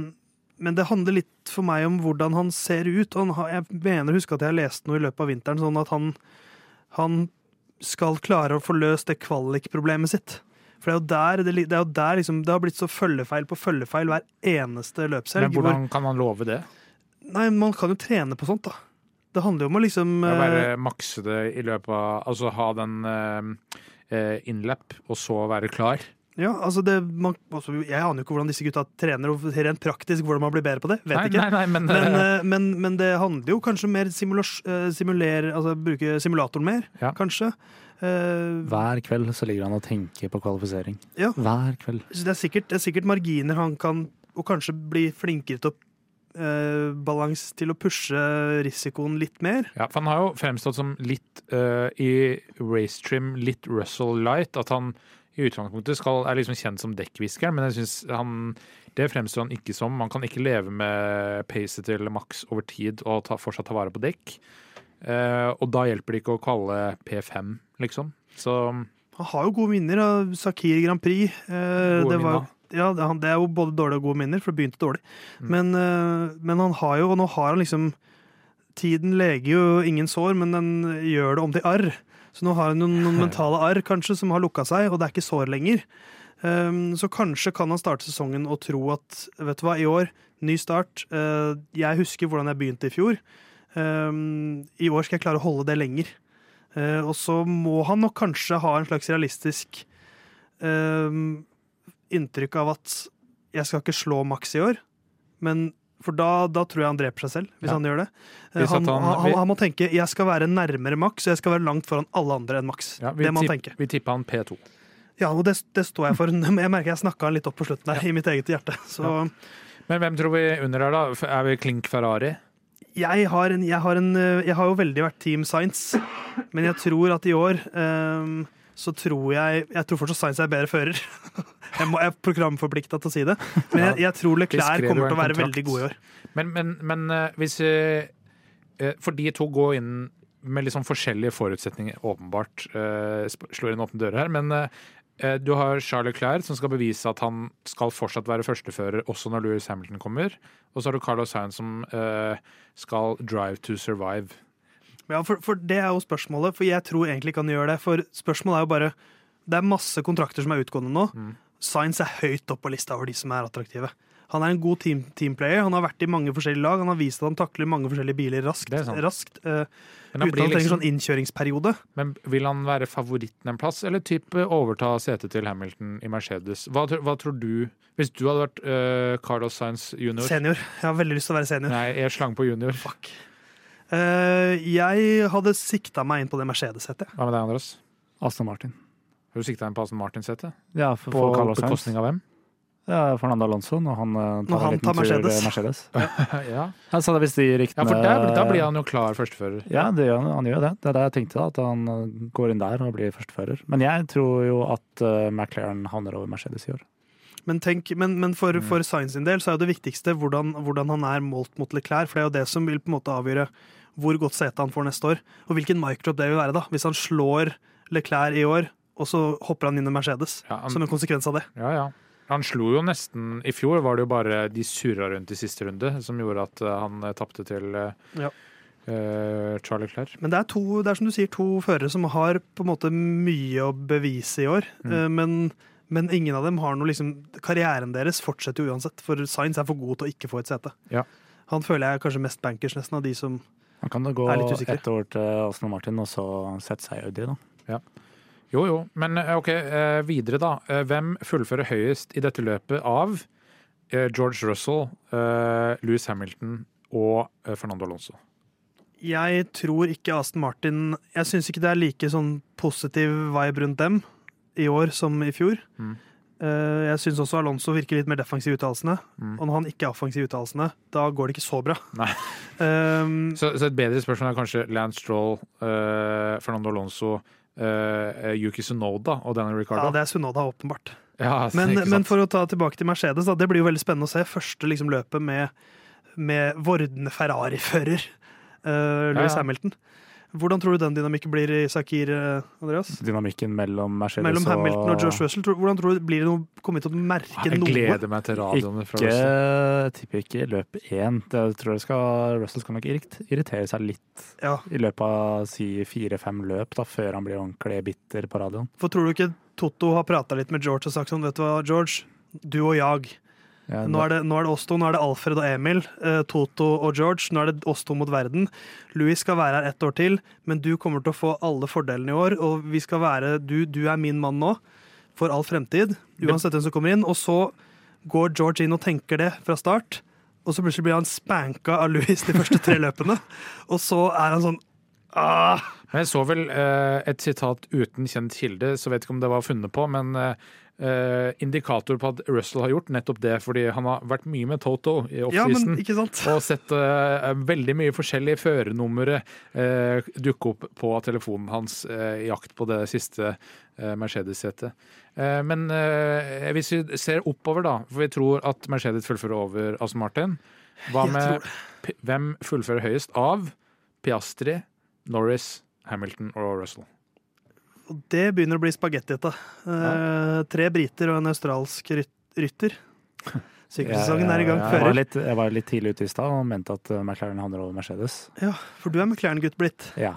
Men det handler litt for meg om hvordan han ser ut. Og har, jeg mener huske at jeg har lest noe i løpet av vinteren, sånn at han, han skal klare å få løst det kvalikproblemet sitt. For det er jo der det, det, jo der liksom, det har blitt så følgefeil på følgefeil hver eneste løpshelg. Men hvordan kan man love det? Nei, man kan jo trene på sånt, da. Det handler jo om å liksom Å eh, være makse det i løpet av Altså ha den eh, eh, og så være klar. Ja, altså det, man, også, Jeg aner jo ikke hvordan disse gutta trener, og rent praktisk hvordan man blir bedre på det. Vet Nei, ikke. nei, nei, men, Men, eh, men, men det handler jo kanskje mer eh, simulere, altså bruke simulatoren mer, Ja. kanskje. Uh, Hver kveld så ligger han og tenker på kvalifisering. Ja. Hver kveld. det, er sikkert, det er sikkert marginer han kan Og kanskje bli flinkere til å balans til å pushe risikoen litt mer. Ja, for han har jo fremstått som litt uh, i racetrim, litt Russell Light. At han i utgangspunktet skal, er liksom kjent som dekkviskeren, men jeg synes han det fremstår han ikke som. Man kan ikke leve med pacet til Max over tid og ta, fortsatt ta vare på dekk. Eh, og da hjelper det ikke å kalle P5, liksom. Så Han har jo gode minner av Sakir Grand Prix. Eh, det, var, ja, det, det er jo både dårlige og gode minner, for det begynte dårlig. Mm. Men, eh, men han har jo, og nå har han liksom Tiden leger jo ingen sår, men den gjør det om til arr. Så nå har han noen, noen mentale arr kanskje som har lukka seg, og det er ikke sår lenger. Um, så kanskje kan han starte sesongen og tro at vet du hva, i år, ny start. Uh, jeg husker hvordan jeg begynte i fjor. Um, I år skal jeg klare å holde det lenger. Uh, og så må han nok kanskje ha en slags realistisk uh, inntrykk av at jeg skal ikke slå Max i år, men for da, da tror jeg han dreper seg selv, hvis Ja. han gjør det. Eh, Han, han- han, han, må tenke jeg skal være nærmere Max, og jeg skal være langt foran alle andre enn Max. ja, det må han tenke. vi tippa han P2. Ja, og det, det står jeg for. Jeg merker jeg snakka litt opp på slutten der, i mitt eget hjerte. Så Men hvem tror vi under her, da? Er vi klink Ferrari? jeg har, en, jeg, har en, eh, jeg har jo veldig vært Team Science, men jeg tror at i år ehm, så tror jeg Jeg tror fortsatt Science er bedre fører. Jeg, må, jeg er programforplikta til å si det. Men jeg, jeg tror Leclerc kommer til å være veldig god i år. Men, men, men eh, hvis eh, eh, For de to går inn med sånn forskjellige forutsetninger, åpenbart. eh, slår inn åpne dører her. Men du har Charles Leclerc, som skal bevise at han skal fortsatt være førstefører også når Louis Hamilton kommer. Og så har du Carlos Sainz, som eh, skal drive to survive. Ja, for, for det er jo spørsmålet, for jeg tror egentlig ikke han gjør det. For spørsmålet er jo bare Det er masse kontrakter som er utgående nå. Mm. Science er høyt opp på lista over de som er attraktive. Han er en god team, teamplayer. Han har vært i mange forskjellige lag. Han har vist at han takler mange forskjellige biler raskt. Raskt uh, uten at han trenger liksom, sånn innkjøringsperiode. men vil han være favoritten en plass, eller type overta setet til Hamilton i Mercedes? Hva, hva tror du Hvis du hadde vært uh, Carlos Sainz junior Senior. Jeg har veldig lyst til å være senior. Nei, jeg slang på junior. Fuck. Eh, jeg hadde sikta meg inn på det Mercedes-settet. Hva med deg, Andres? Aston Martin. Har du sikta inn på Aston Martin-setet? Ja, for, På for bekostning av hvem? Ja, Fernando Alonso når han tar, Når han tar Mercedes. Mercedes. ja. Han ja. det hvis de ryktene ja, for der, da blir han jo klar førstefører. Ja, det gjør, han- han gjør det. Det er det jeg tenkte, da, at han eh, går inn der og blir førstefører. Men jeg tror jo at eh, McLaren havner over Mercedes i år. Men, tenk, men, men for, Mm. for Sainz sin del så er jo det viktigste hvordan, hvordan han er målt mot Leclerc. For det er jo det som vil på en måte avgjøre hvor godt sete han får neste år. Og hvilken microp det vil være, da. Hvis han slår Leclerc i år, og så hopper han inn i Mercedes. Ja, han, Som en konsekvens av det. ja, ja. Han slo jo nesten I fjor var det jo bare de surra rundt i siste runde som gjorde at eh, han uh, tapte til eh, Ja. eh, Charlie Clair. Men det er, to, det er som du sier, to førere som har på en måte mye å bevise i år. Mm. Eh, Men, men ingen av dem har noe liksom Karrieren deres fortsetter jo uansett, for Sainz er for god til å ikke få et sete. Ja. Han føler jeg er kanskje mest bankers nesten av de som Han kan da gå Er litt usikre. ett år til Aston Martin og så sette seg i Audi, da. Jo, jo. Men eh, ok, eh, videre, da. Eh, Hvem fullfører høyest i dette løpet av George Russell, eh, Louis Hamilton og Fernando Alonso? Jeg tror ikke Aston Martin Jeg syns ikke det er like sånn positiv vibe rundt dem i år som i fjor. Mm. Uh, Jeg syns også Alonso virker litt mer defensiv i uttalelsene. Mm. Og når han ikke er offensiv i uttalelsene, da går det ikke så bra. Um, Så, så et bedre spørsmål er kanskje Lance Stroll, uh, Fernando Alonso, uh, Yuki Sunoda og Daniel ja, det er Sunoda, åpenbart. Ja, Men, men for å ta tilbake til Mercedes, da, det blir jo veldig spennende å se. Første liksom, løpet med, med vordende Ferrari-fører, uh, Louis Ja, ja. Hamilton. Hvordan tror du den dynamikken blir i Sakir, eh, Andreas? Dynamikken mellom Mercedes Mellom Hamilton og George Russell. Hvordan tror du blir det noe, kommer vi til å merke jeg noe? gleder meg til radioene fra Ikke, Russell. jeg tipper ikke løp én. Jeg tror det skal, Russell skal nok irrit- irritere seg litt Ja, i løpet av si fire-fem løp da, før han blir ordentlig bitter på radioen. for tror du ikke Toto har prata litt med George og sagt sånn, vet du hva, George, du og jeg. Ja, Nå er, det, nå er det oss to, nå er det Alfred og Emil, eh, Toto og George. Nå er det oss to mot verden. Louis skal være her ett år til, men du kommer til å få alle fordelene i år. Og vi skal være, du, du er min mann nå, for all fremtid. Uansett hvem som kommer inn. Og så går George inn og tenker det fra start. Og så plutselig blir han spanka av Louis de første tre løpene. Og så er han sånn ah, jeg så vel eh, et sitat uten kjent kilde, så vet ikke om det var funnet på, men eh, eh, indikator på at Russell har gjort nettopp det, fordi han har vært mye med Toto i offseason. Ja, og sett eh, veldig mye forskjellige førernumre uh, dukke opp på telefonen hans eh, i jakt på det siste eh, Mercedes-setet. Eh, men eh, hvis vi ser oppover, da, for vi tror at Mercedes fullfører over Aston Martin. Hva med hvem fullfører høyest av Piastri, Norris, Hamilton og Russell? Og det begynner å bli spagettite. Uh, tre briter og en australsk ryt rytter. Sykkelsesongen er i gang. Fører. jeg, var litt, jeg var litt tidlig ute i stad og mente at uh, McLaren handler over Mercedes. Ja, for du er McLaren-gutt blitt. Ja.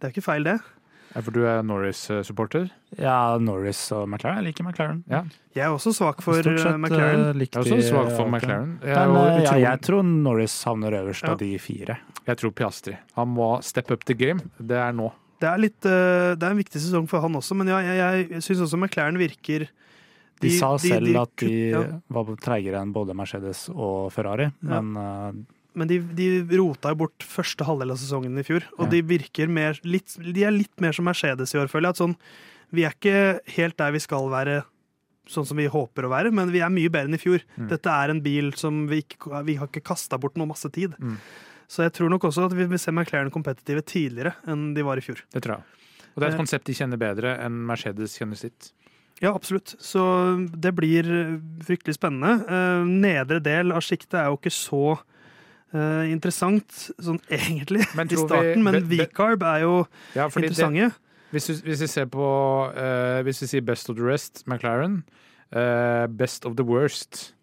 Det er ikke feil, det. Ja, for du er Norris-supporter? ja, Norris og McLaren. Jeg liker McLaren. Ja. Jeg er også svak for sett, eh, McLaren. Jeg er også svak for McLaren. Jeg, Men jo uh, ja, jeg tror Norris havner øverst Ja. av de fire. jeg tror Piastri. Han må step up the game. Det er nå. Det er, litt, eh, det er en viktig sesong for han også, men ja, jeg, jeg syns også McLaren virker De, sa selv at de ja, var treigere enn både Mercedes og Ferrari, Ja. men uh, Men de, de rota jo bort første halvdel av sesongen i fjor, og Ja. de virker mer litt, De er litt mer som Mercedes i år, føler jeg. At sånn, vi er ikke helt der vi skal være sånn som vi håper å være, men vi er mye bedre enn i fjor. Mm. Dette er en bil som vi ikke Vi har ikke kasta bort noe masse tid. Mm. Så jeg tror nok også at vi vil se McLaren kompetitive tidligere enn de var i fjor. Det tror jeg. Og det er et Eh. konsept de kjenner bedre enn Mercedes kjenner sitt. Ja, absolutt. Så det blir eh, fryktelig spennende. Eh, nedre del av sjiktet er jo ikke så uh, interessant sånn egentlig Men i starten, men V-carb er jo Ja, interessante. det, hvis, vi, hvis vi ser på uh, Hvis vi sier best of the rest, McLaren. uh, best of the worst.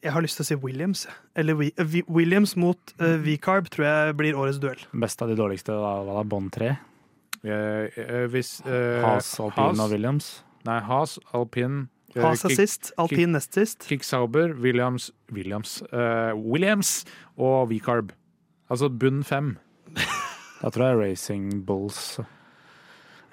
Jeg har lyst til å si Williams. Eller eh, Williams mot uh, V-carb tror jeg blir årets duell. best av de dårligste var, var da bånd tre. Eh, hvis uh, Haas, Alpine og Williams. Nei, Haas, Alpin, Haas er sist, alpin nest sist. Kick Sauber, Williams Williams, uh, Williams og V-Carb. Altså bunn fem Da tror jeg Racing Bulls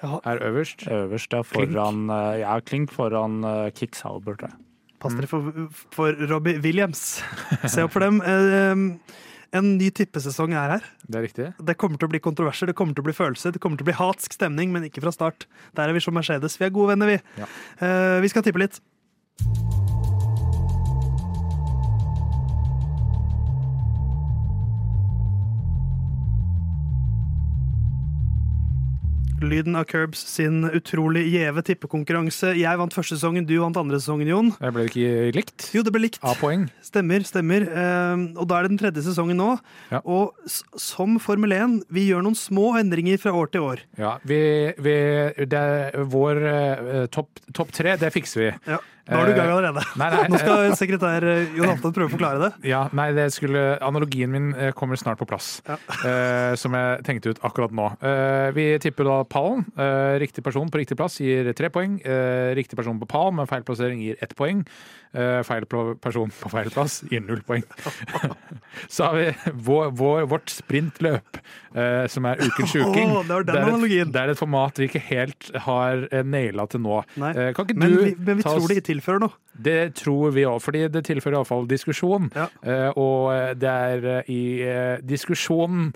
Ja, er øverst. er øverst. Ja, foran klink. ja, Klink foran uh, Kick Sauber, tror jeg. Pass dere for, for Robbie Williams. Se opp for dem. Eh, en ny tippesesong er her. Det er riktig. Det kommer til å bli kontroverser, det kommer til å bli følelser, det kommer til å bli hatsk stemning, men ikke fra start. Der er vi som Mercedes. Vi er gode venner, vi. Ja. Eh, vi skal tippe litt. Lyden av Curbs sin utrolig gjeve tippekonkurranse. Jeg vant første sesongen, du vant andre sesongen, Jon. Jeg ble ikke likt. Jo, det ble likt. A-poeng. Stemmer, stemmer. Eh, og da er det den tredje sesongen nå. Ja. Og som Formel 1, vi gjør noen små endringer fra år til år. Ja, vi, vi det Vår eh, topp topp tre, det fikser vi. Ja. Nå er du i gang allerede. Nei, nei, Nå skal sekretær eh, Jon Halvdan prøve å forklare det. Ja, nei, det skulle, Analogien min eh, kommer snart på plass, Ja. eh, som jeg tenkte ut akkurat nå. Eh, vi tipper da pallen. Eh, riktig person på riktig plass gir tre poeng. Eh, riktig person på pall med feil plassering gir ett poeng. Eh, feil person på feil plass gir null poeng. Så har vi vår, vår, vårt sprintløp, eh, som er Ukens sjuking. Oh, det det, et, det er et format vi ikke helt har eh, naila til nå. Nei. Men vi, men vi tror oss- det tilfører noe. det tror vi òg, fordi det tilfører iallfall diskusjon. Ja. Og det er i diskusjonen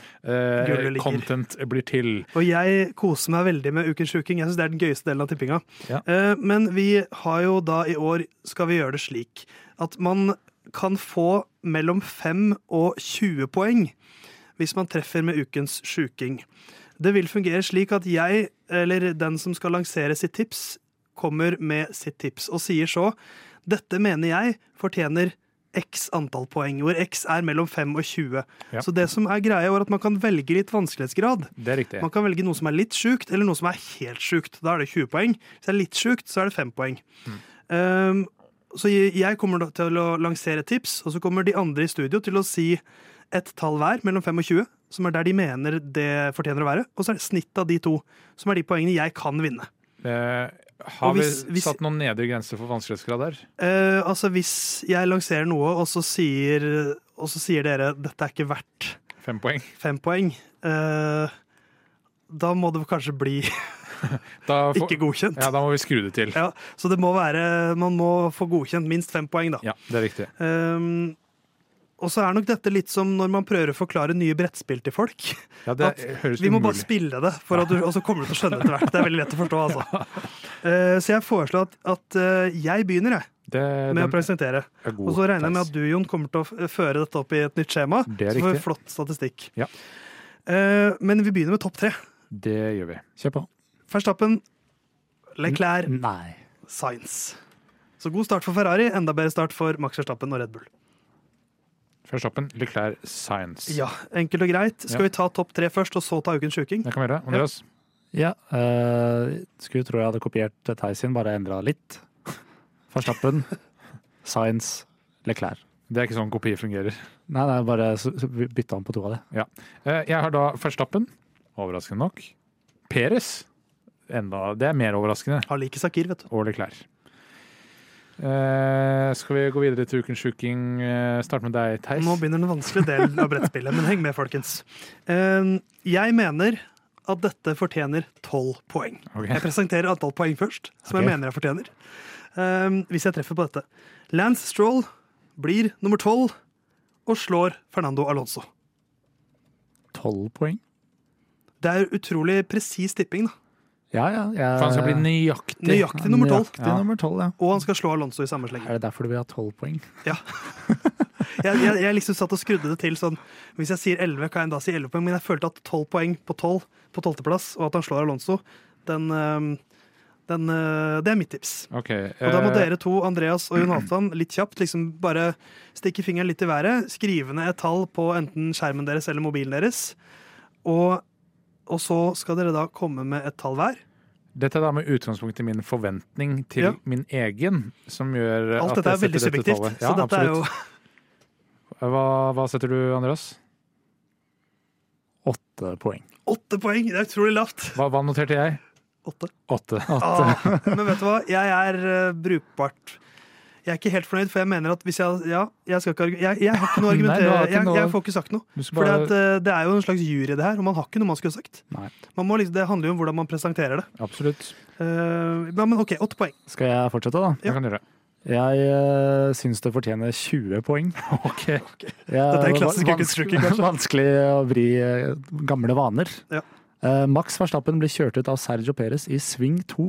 content blir til. Og jeg koser meg veldig med Ukens sjuking. Jeg syns det er den gøyeste delen av tippinga. Ja. Men vi har jo da i år skal vi gjøre det slik at man kan få mellom 5 og 20 poeng hvis man treffer med ukens sjuking. Det vil fungere slik at jeg, eller den som skal lansere sitt tips, kommer med sitt tips og sier så dette mener jeg fortjener x antall poeng, hvor x er mellom 5 og 20. Ja. Så det som er greia, er at man kan velge litt vanskelighetsgrad. Det er riktig. Man kan velge noe som er litt sjukt, eller noe som er helt sjukt. Da er det 20 poeng. Hvis det er litt sjukt, så er det 5 poeng. Um, så jeg kommer til å lansere tips, og så kommer de andre i studio til å si et tall hver, mellom 5 og 20, som er der de mener det fortjener å være. Og så er det snittet av de to, som er de poengene jeg kan vinne. Eh, har hvis- vi satt noen nedre grenser for vanskelighetsgrad der? Eh, altså Hvis jeg lanserer noe, og så sier, og så sier dere dette er ikke verdt Fem poeng? fem poeng, eh, da må det kanskje bli får- ikke godkjent. Ja, da må vi skru det til. Ja, så det må være, man må få godkjent minst fem poeng, da. Ja, det er riktig. Um, og så er nok dette litt som når man prøver å forklare nye brettspill til folk. Ja, det høres Vi må bare spille det, for at du, og så kommer du til å skjønne etter hvert. Det er veldig lett å forstå, altså. Uh, så jeg foreslår at, at uh, jeg begynner, jeg, det, med å presentere. er god, Og så regner jeg med at du, Jon, kommer til å føre dette opp i et nytt skjema. Det er Så får vi flott statistikk. Ja. Uh, men vi begynner med topp tre. Det gjør vi. Kjør på. Verstappen, Leclerc, Nei. Science. Så god start for Ferrari, enda bedre start for Max Verstappen og Red Bull. Verstappen, Leclerc, Science. Ja, Enkelt og greit. Skal Ja. vi ta topp tre først, og så ta ukens sjuking? Det kan vi gjøre. Andreas? Ja, Uh, skulle tro jeg hadde kopiert Theis sin, bare endra litt. Verstappen, Science, Leclerc. Det er ikke sånn kopi fungerer. Nei, nei, bare bytta om på to av det. Eh, Jeg har da Verstappen, overraskende nok. Peres, enda, det er mer overraskende. Har like Sakir, vet du. Og Leclerc. Eh, skal vi gå videre til ukens sjuking? Eh, starte med deg, Theis. Nå begynner den vanskelige delen av brettspillet, men heng med, folkens. Eh, Jeg mener at dette fortjener tolv poeng. Okay. Jeg presenterer antall poeng først, som okay. jeg mener jeg fortjener. Eh, Hvis jeg treffer på dette. Lance Stroll blir nummer tolv og slår Fernando Alonso. Tolv poeng? Det er utrolig presis tipping, da. Ja, ja. Jeg, For han skal bli nøyaktig. Nøyaktig nummer tolv. Ja. ja. Og han skal slå Alonso i samme slenge. Er det derfor du vil ha tolv poeng? Ja. jeg, jeg, jeg liksom satt og skrudde det til sånn Hvis jeg sier 11, kan jeg da si 11 poeng, men jeg følte at 12 poeng på 12 på tolvteplass, og at han slår Alonso, den, øhm, den øh, Det er mitt tips. Ok, Og da må eh, dere to, Andreas og Jonathan, litt kjapt liksom bare stikke fingeren litt i været, skrive ned et tall på enten skjermen deres eller mobilen deres, og, og så skal dere da komme med et tall hver. Dette er da med utgangspunkt i min forventning til Ja. min egen, som gjør Alt at dette er veldig dette subjektivt, tallet. så Ja, absolutt. er jo. Hva, hva setter du, Andreas? Åtte poeng. åtte poeng! Det er utrolig lavt. Hva, hva noterte jeg? Åtte. Åtte. Ah, men vet du hva? Jeg er uh, brukbart Jeg er ikke helt fornøyd, for jeg mener at hvis jeg Ja, jeg skal ikke jeg, jeg har ikke noe å Nei, argumentere har ikke jeg, noe- jeg får ikke sagt noe. For bare, det er jo en slags jury, det her, og man har ikke noe man skulle sagt. Nei. Man må liksom, det handler jo om hvordan man presenterer det. absolutt. Uh, ja, men OK, åtte poeng. Skal jeg fortsette, da? Ja. kan du gjøre. Jeg uh, syns det fortjener 20 poeng. Ok. Jeg, Dette er klassisk vans- kanskje? Vanskelig å vri uh, gamle vaner. Ja. Uh, Max Verstappen blir kjørt ut av Sergio Perez i sving 2,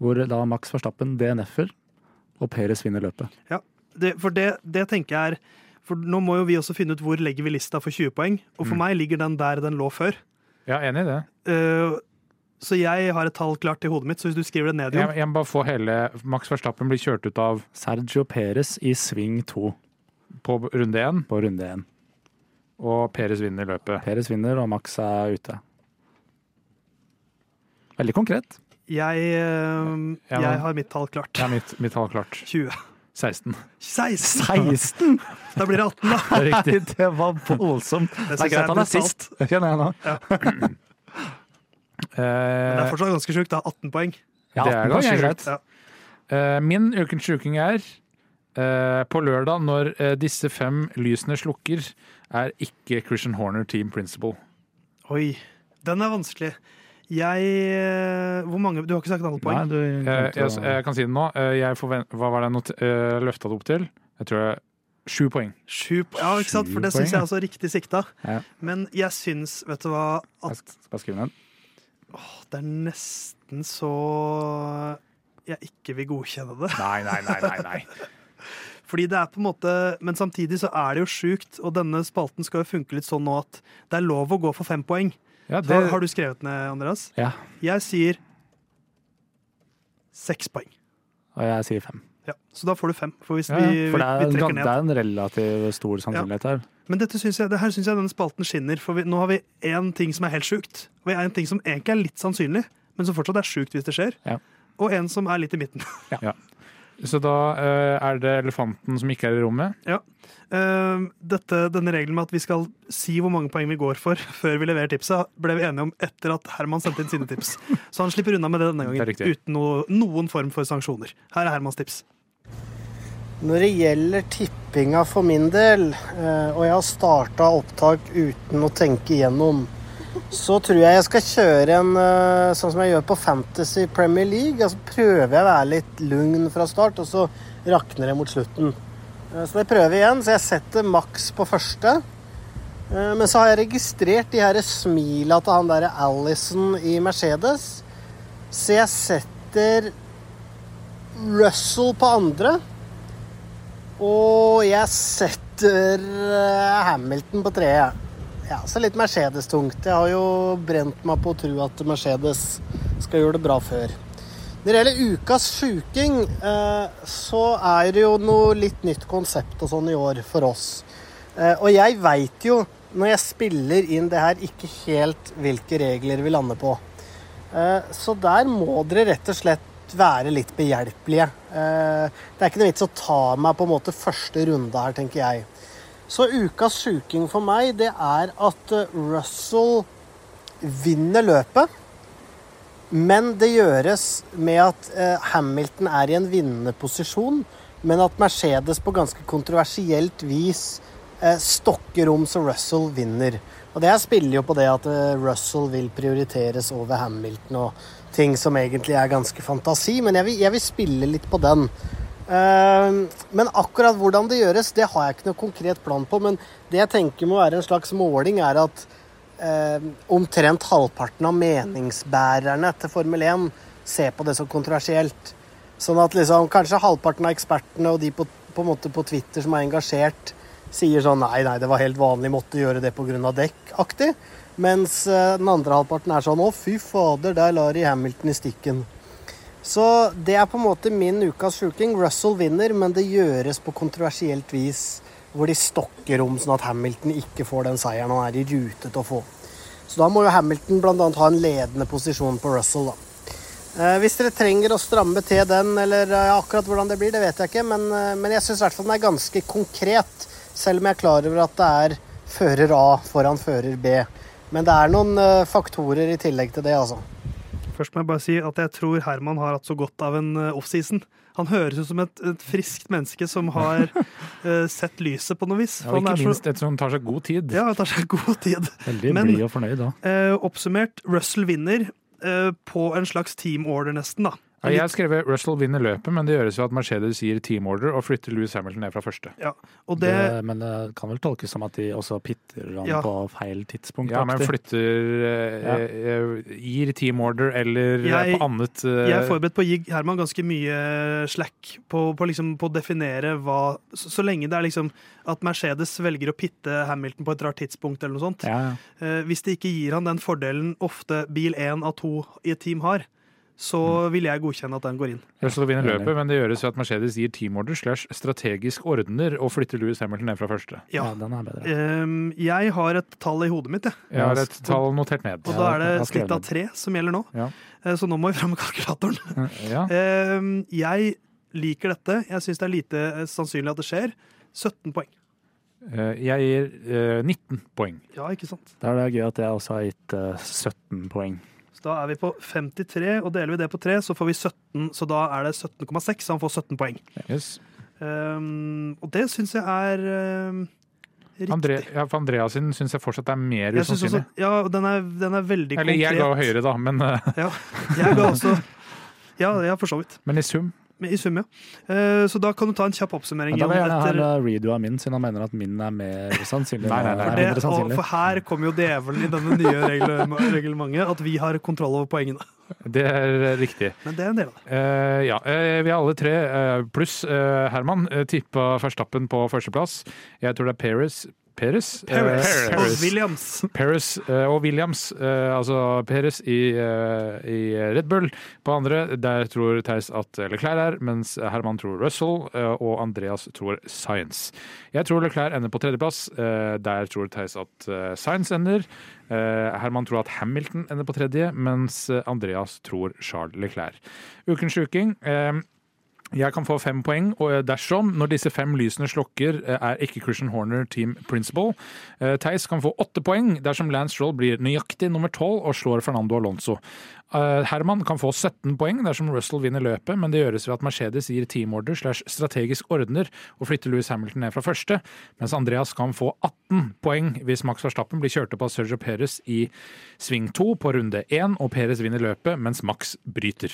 hvor da Max Verstappen DNF-er, og Perez vinner løpet. Det, for det, det tenker jeg er For nå må jo vi også finne ut hvor legger vi lista for 20 poeng. Og for Mm. meg ligger den der den lå før. Ja, enig i det. Uh, så jeg har et tall klart i hodet mitt, så hvis du skriver det ned, Jeg, Jon jeg må bare få hele Max Verstappen blir kjørt ut av Sergio Perez i sving 2 på runde én, på runde 1. og Peres vinner løpet. Perez vinner, og Max er ute. Veldig konkret. Jeg, jeg, jeg har mitt tall klart. Ja, mitt, mitt tall klart. 20. 16. 16! 16! Da blir det 18, da. Det er riktig. Det var voldsomt. Det Det er jeg greit han er sist. sist, kjenner jeg nå. Det er Eh, fortsatt ganske sjukt, da. 18 poeng. Ja, Det er ganske greit. Ja. eh, min ukens sjuking er eh, på lørdag, når eh, disse fem lysene slukker, er ikke Christian Horner team principle. Oi, den er vanskelig. Jeg eh, Hvor mange Du har ikke sagt alle poeng? Nei, du jeg, glemte jeg, jeg kan si det nå. Eh, jeg forvent, hva var det jeg eh, løfta det opp til? Jeg tror jeg Sju poeng. Sju Ja, ikke sant? For det syns jeg er også riktig sikta. Ja. Men jeg syns, vet du hva, Jeg at skal jeg skrive ned. det er nesten så jeg ikke vil godkjenne det. Nei, nei, nei. nei, nei. Fordi det er på en måte Men samtidig så er det jo sjukt, og denne spalten skal jo funke litt sånn nå at det er lov å gå for fem poeng. Ja, det, Har, har du skrevet ned, Andreas? Ja, Jeg sier seks poeng. og jeg sier fem. Ja, så da får du fem. For Ja, vi, For det er, vi ned det er en relativt stor sannsynlighet her. Men dette synes jeg, det her syns jeg denne spalten skinner. For vi, nå har vi én ting som er helt sjukt, og en ting som egentlig er litt sannsynlig, men som fortsatt er sjukt hvis det skjer. Ja. Og en som er litt i midten. Så da eh, er det elefanten som ikke er i rommet. Eh, dette, denne regelen med at vi skal si hvor mange poeng vi går for før vi leverer tipset, ble vi enige om etter at Herman sendte inn sine tips. Så han slipper unna med det denne gangen, det uten no, noen form for sanksjoner. Her er Hermans tips. Når det gjelder tippinga for min del, eh, og jeg har starta opptak uten å tenke igjennom, så tror jeg jeg skal kjøre en eh, sånn som jeg gjør på Fantasy Premier League. Altså prøver jeg å være litt lugn fra start, og så rakner det mot slutten. Eh, Så det prøver jeg igjen, så jeg setter maks på første. Eh, Men så har jeg registrert de her smila til han derre Alison i Mercedes. Så jeg setter Russell på andre. Og jeg setter Hamilton på tredje. Ja, så litt Mercedes-tungt. Jeg har jo brent meg på å tro at Mercedes skal gjøre det bra før. Når det gjelder ukas sjuking, eh, så er det jo noe litt nytt konsept og sånn i år for oss. Eh, og jeg veit jo, når jeg spiller inn det her, ikke helt hvilke regler vi lander på. Eh, så der må dere rett og slett være litt behjelpelige. Eh, det er ikke noe vits å ta meg på en måte første runde her, tenker jeg. Så ukas sjuking for meg, det er at eh, Russell vinner løpet. Men det gjøres med at eh, Hamilton er i en vinnende posisjon, men at Mercedes på ganske kontroversielt vis eh, stokker om så Russell vinner. Og det her spiller jo på det at Russell vil prioriteres over Hamilton og ting som egentlig er ganske fantasi, men jeg vil, jeg vil spille litt på den. Eh, men akkurat hvordan det gjøres, det har jeg ikke noe konkret plan på. Men det jeg tenker må være en slags måling, er at eh, omtrent halvparten av meningsbærerne til Formel 1 ser på det som kontroversielt. Sånn at liksom, kanskje halvparten av ekspertene og de på, på, på Twitter som er engasjert, sier sånn nei, nei, det var helt vanlig, måtte gjøre det pga. dekk-aktig. Mens eh, den andre halvparten er sånn å, fy fader, der lar de Hamilton i stikken. Så det er på en måte min ukas sjuking. Russell vinner, men det gjøres på kontroversielt vis. Hvor de stokker om sånn at Hamilton ikke får den seieren han er i rute til å få. Så da må jo Hamilton bl.a. ha en ledende posisjon på Russell, da. Eh, hvis dere trenger å stramme til den, eller eh, akkurat hvordan det blir, det vet jeg ikke. Men, eh, men jeg syns i hvert fall den er ganske konkret, selv om jeg er klar over at det er fører A foran fører B. Men det er noen eh, faktorer i tillegg til det, altså. Først må jeg bare si at jeg tror Herman har hatt så godt av en eh, offseason. Han høres ut som et, et friskt menneske som har uh, sett lyset på noe vis. Ja, ikke minst så- et som tar seg god tid. Ja, tar seg god tid. Veldig blid og fornøyd da. Uh, oppsummert, Russell vinner uh, på en slags team order, nesten, da. Ja, jeg har skrevet Russell vinner løpet, men det gjøres jo at Mercedes gir team order og flytter Louis Hamilton ned fra første. Og Det, det, men det kan vel tolkes som at de også pitter han Ja. på feil tidspunkt. Ja, men flytter eh, eh, Gir team order eller eh, Jeg- på annet eh, jeg er forberedt på å gi Herman ganske mye slack på, på, liksom, på å definere hva så, så lenge det er liksom at Mercedes velger å pitte Hamilton på et rart tidspunkt, eller noe sånt. ja, ja. Eh, hvis det ikke gir han den fordelen ofte bil én av to i et team har, så vil jeg godkjenne at den går inn. Russell vinner Enig. løpet, men det gjøres ved at Mercedes gir teamorder slash strategisk ordner og flytter Louis Hamilton ned fra første. Ja, Ja. den er bedre. Um, jeg har et tall i hodet mitt, jeg. Jeg har et tall notert ned. Og da er det snitt av tre som gjelder nå. Ja. Eh, Så nå må vi fram med kalkulatoren. Ja. Um, jeg liker dette. Jeg syns det er lite eh, sannsynlig at det skjer. 17 poeng. Eh, Jeg gir eh, 19 poeng. Ja, ikke sant? Da er det gøy at jeg også har gitt eh, 17 poeng. Da er vi på 53, og deler vi det på 3, så får vi 17. Så da er det 17,6, så han får 17 poeng. Yes. Um, og det syns jeg er um, riktig. Andre, ja, for Andreas sin syns jeg fortsatt er mer Jeg synes også, ja, den er, den er veldig Eller jeg ga høyere, da, men, uh. Ja, jeg ga også Ja, ja, for så vidt. men i sum I sum, ja. Eh, så da kan du ta en kjapp oppsummering. Men da vil jeg gjerne etter- ha redo av min, siden han mener at min er mer sannsynlig. Nei, nei, nei. for, det, og, for her kommer jo djevelen i denne nye reglementet, at vi har kontroll over poengene. Det er riktig. Men det er en del av det. Uh, ja, Uh, vi er alle tre, uh, pluss eh, Herman, uh, tippa Verstappen på førsteplass. Jeg tror det er Paris. Paris? Peres. Paris og Williams. Paris eh, og Williams, eh, altså Peres i, eh, i Red Bull. På andre, der tror Theis at Leclerc er, mens Herman tror Russell, eh, og Andreas tror Science. Jeg tror Leclerc ender på tredjeplass. eh, Der tror Theis at eh, Science ender. Eh, Herman tror at Hamilton ender på tredje, mens eh, Andreas tror Charles Leclerc. Ukens sjuking. Eh, jeg kan få fem poeng, og dersom, når disse fem lysene slokker, eh, er ikke Christian Horner team principal. Eh, Theis kan få åtte poeng dersom Lance Stroll blir nøyaktig nummer tolv og slår Fernando Alonso. Eh, Herman kan få 17 poeng dersom Russell vinner løpet, men det gjøres ved at Mercedes gir teamorder slash strategisk ordner og flytter Louis Hamilton ned fra første, mens Andreas kan få 18 poeng hvis Max Verstappen blir kjørt opp av Sergio Perez i sving to på runde én, og Perez vinner løpet mens Max bryter.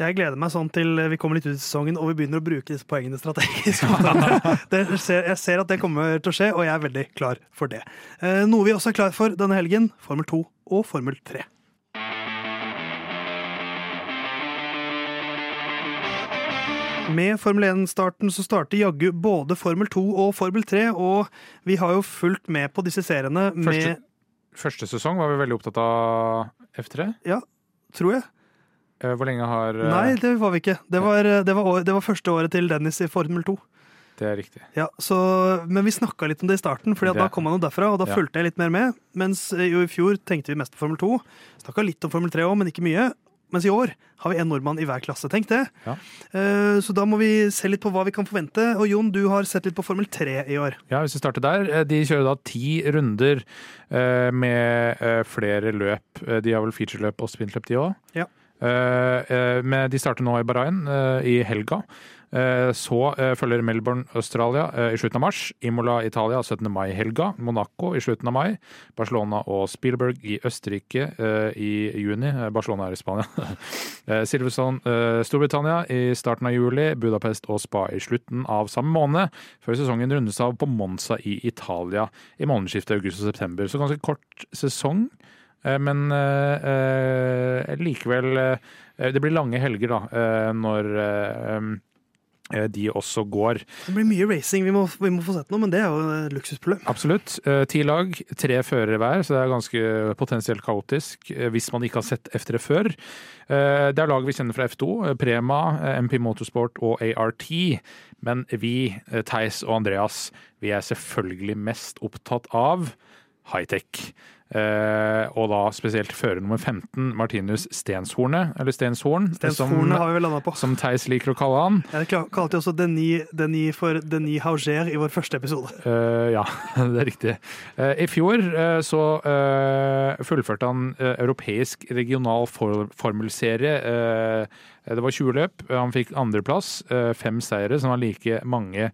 Jeg gleder meg sånn til vi kommer litt ut i sesongen og vi begynner å bruke disse poengene strategisk. Det ser, jeg ser at det kommer til å skje, og jeg er veldig klar for det. Eh, Noe vi også er klar for denne helgen, Formel 2 og Formel 3. Med Formel 1-starten så starter jaggu både Formel 2 og Formel 3, og vi har jo fulgt med på disse seriene med Første, første sesong var vi veldig opptatt av F3. Ja, Tror jeg. Eh, Hvor lenge har eh, Nei, det var vi ikke. Det var, det var, år- det var første året til Dennis i Formel 2. Det er riktig. Ja, så, Men vi snakka litt om det i starten, Fordi da kom han jo derfra, og da Ja. fulgte jeg litt mer med. Mens eh, jo i fjor tenkte vi mest på Formel 2. Snakka litt om Formel 3 òg, men ikke mye. Mens i år har vi en nordmann i hver klasse. Tenk det. Ja. Eh, Så da må vi se litt på hva vi kan forvente. Og Jon, du har sett litt på Formel 3 i år. Ja, hvis vi starter der. eh, De kjører da ti runder eh, med eh, flere løp. Eh, De har vel featureløp og sprintløp, de òg. Ja. Men de starter nå i Bahrain eh, i helga. Eh, Så eh, følger Melbourne, Australia eh, i slutten av mars. Imola, Italia 17. mai-helga. Monaco i slutten av mai. Barcelona og Spielberg i Østerrike eh, i juni. Eh, Barcelona er i Spania. Eh, Silverstone, eh, Storbritannia i starten av juli. Budapest og Spa i slutten av samme måned. Før sesongen rundes av på Monza i Italia i månedsskiftet august og september. Så ganske kort sesong. Eh, Men eh, eh, likevel Det blir lange helger, da, når de også går. Det blir mye racing. Vi må, vi må få sett noe, men det er jo et luksusproblem. Absolutt. Ti lag, tre førere hver, så det er ganske potensielt kaotisk hvis man ikke har sett F3 før. Det er lag vi kjenner fra F2, eh, Prema, MP Motorsport og ART. Men vi, Theis og Andreas, vi er selvfølgelig mest opptatt av high-tech. Eh, og da spesielt fører nummer 15, Martinus Stenshorne, eller Stenshorn, Stenshornet har vi vel på. som Theis liker å kalle han. Jeg kalte også Denis, Denis for Denis Hauger i vår første episode. Eh, ja, det er riktig. Eh, I fjor så fullførte han europeisk regional for formelserie. Det var 20 løp. Han fikk andreplass, fem seire, som var like mange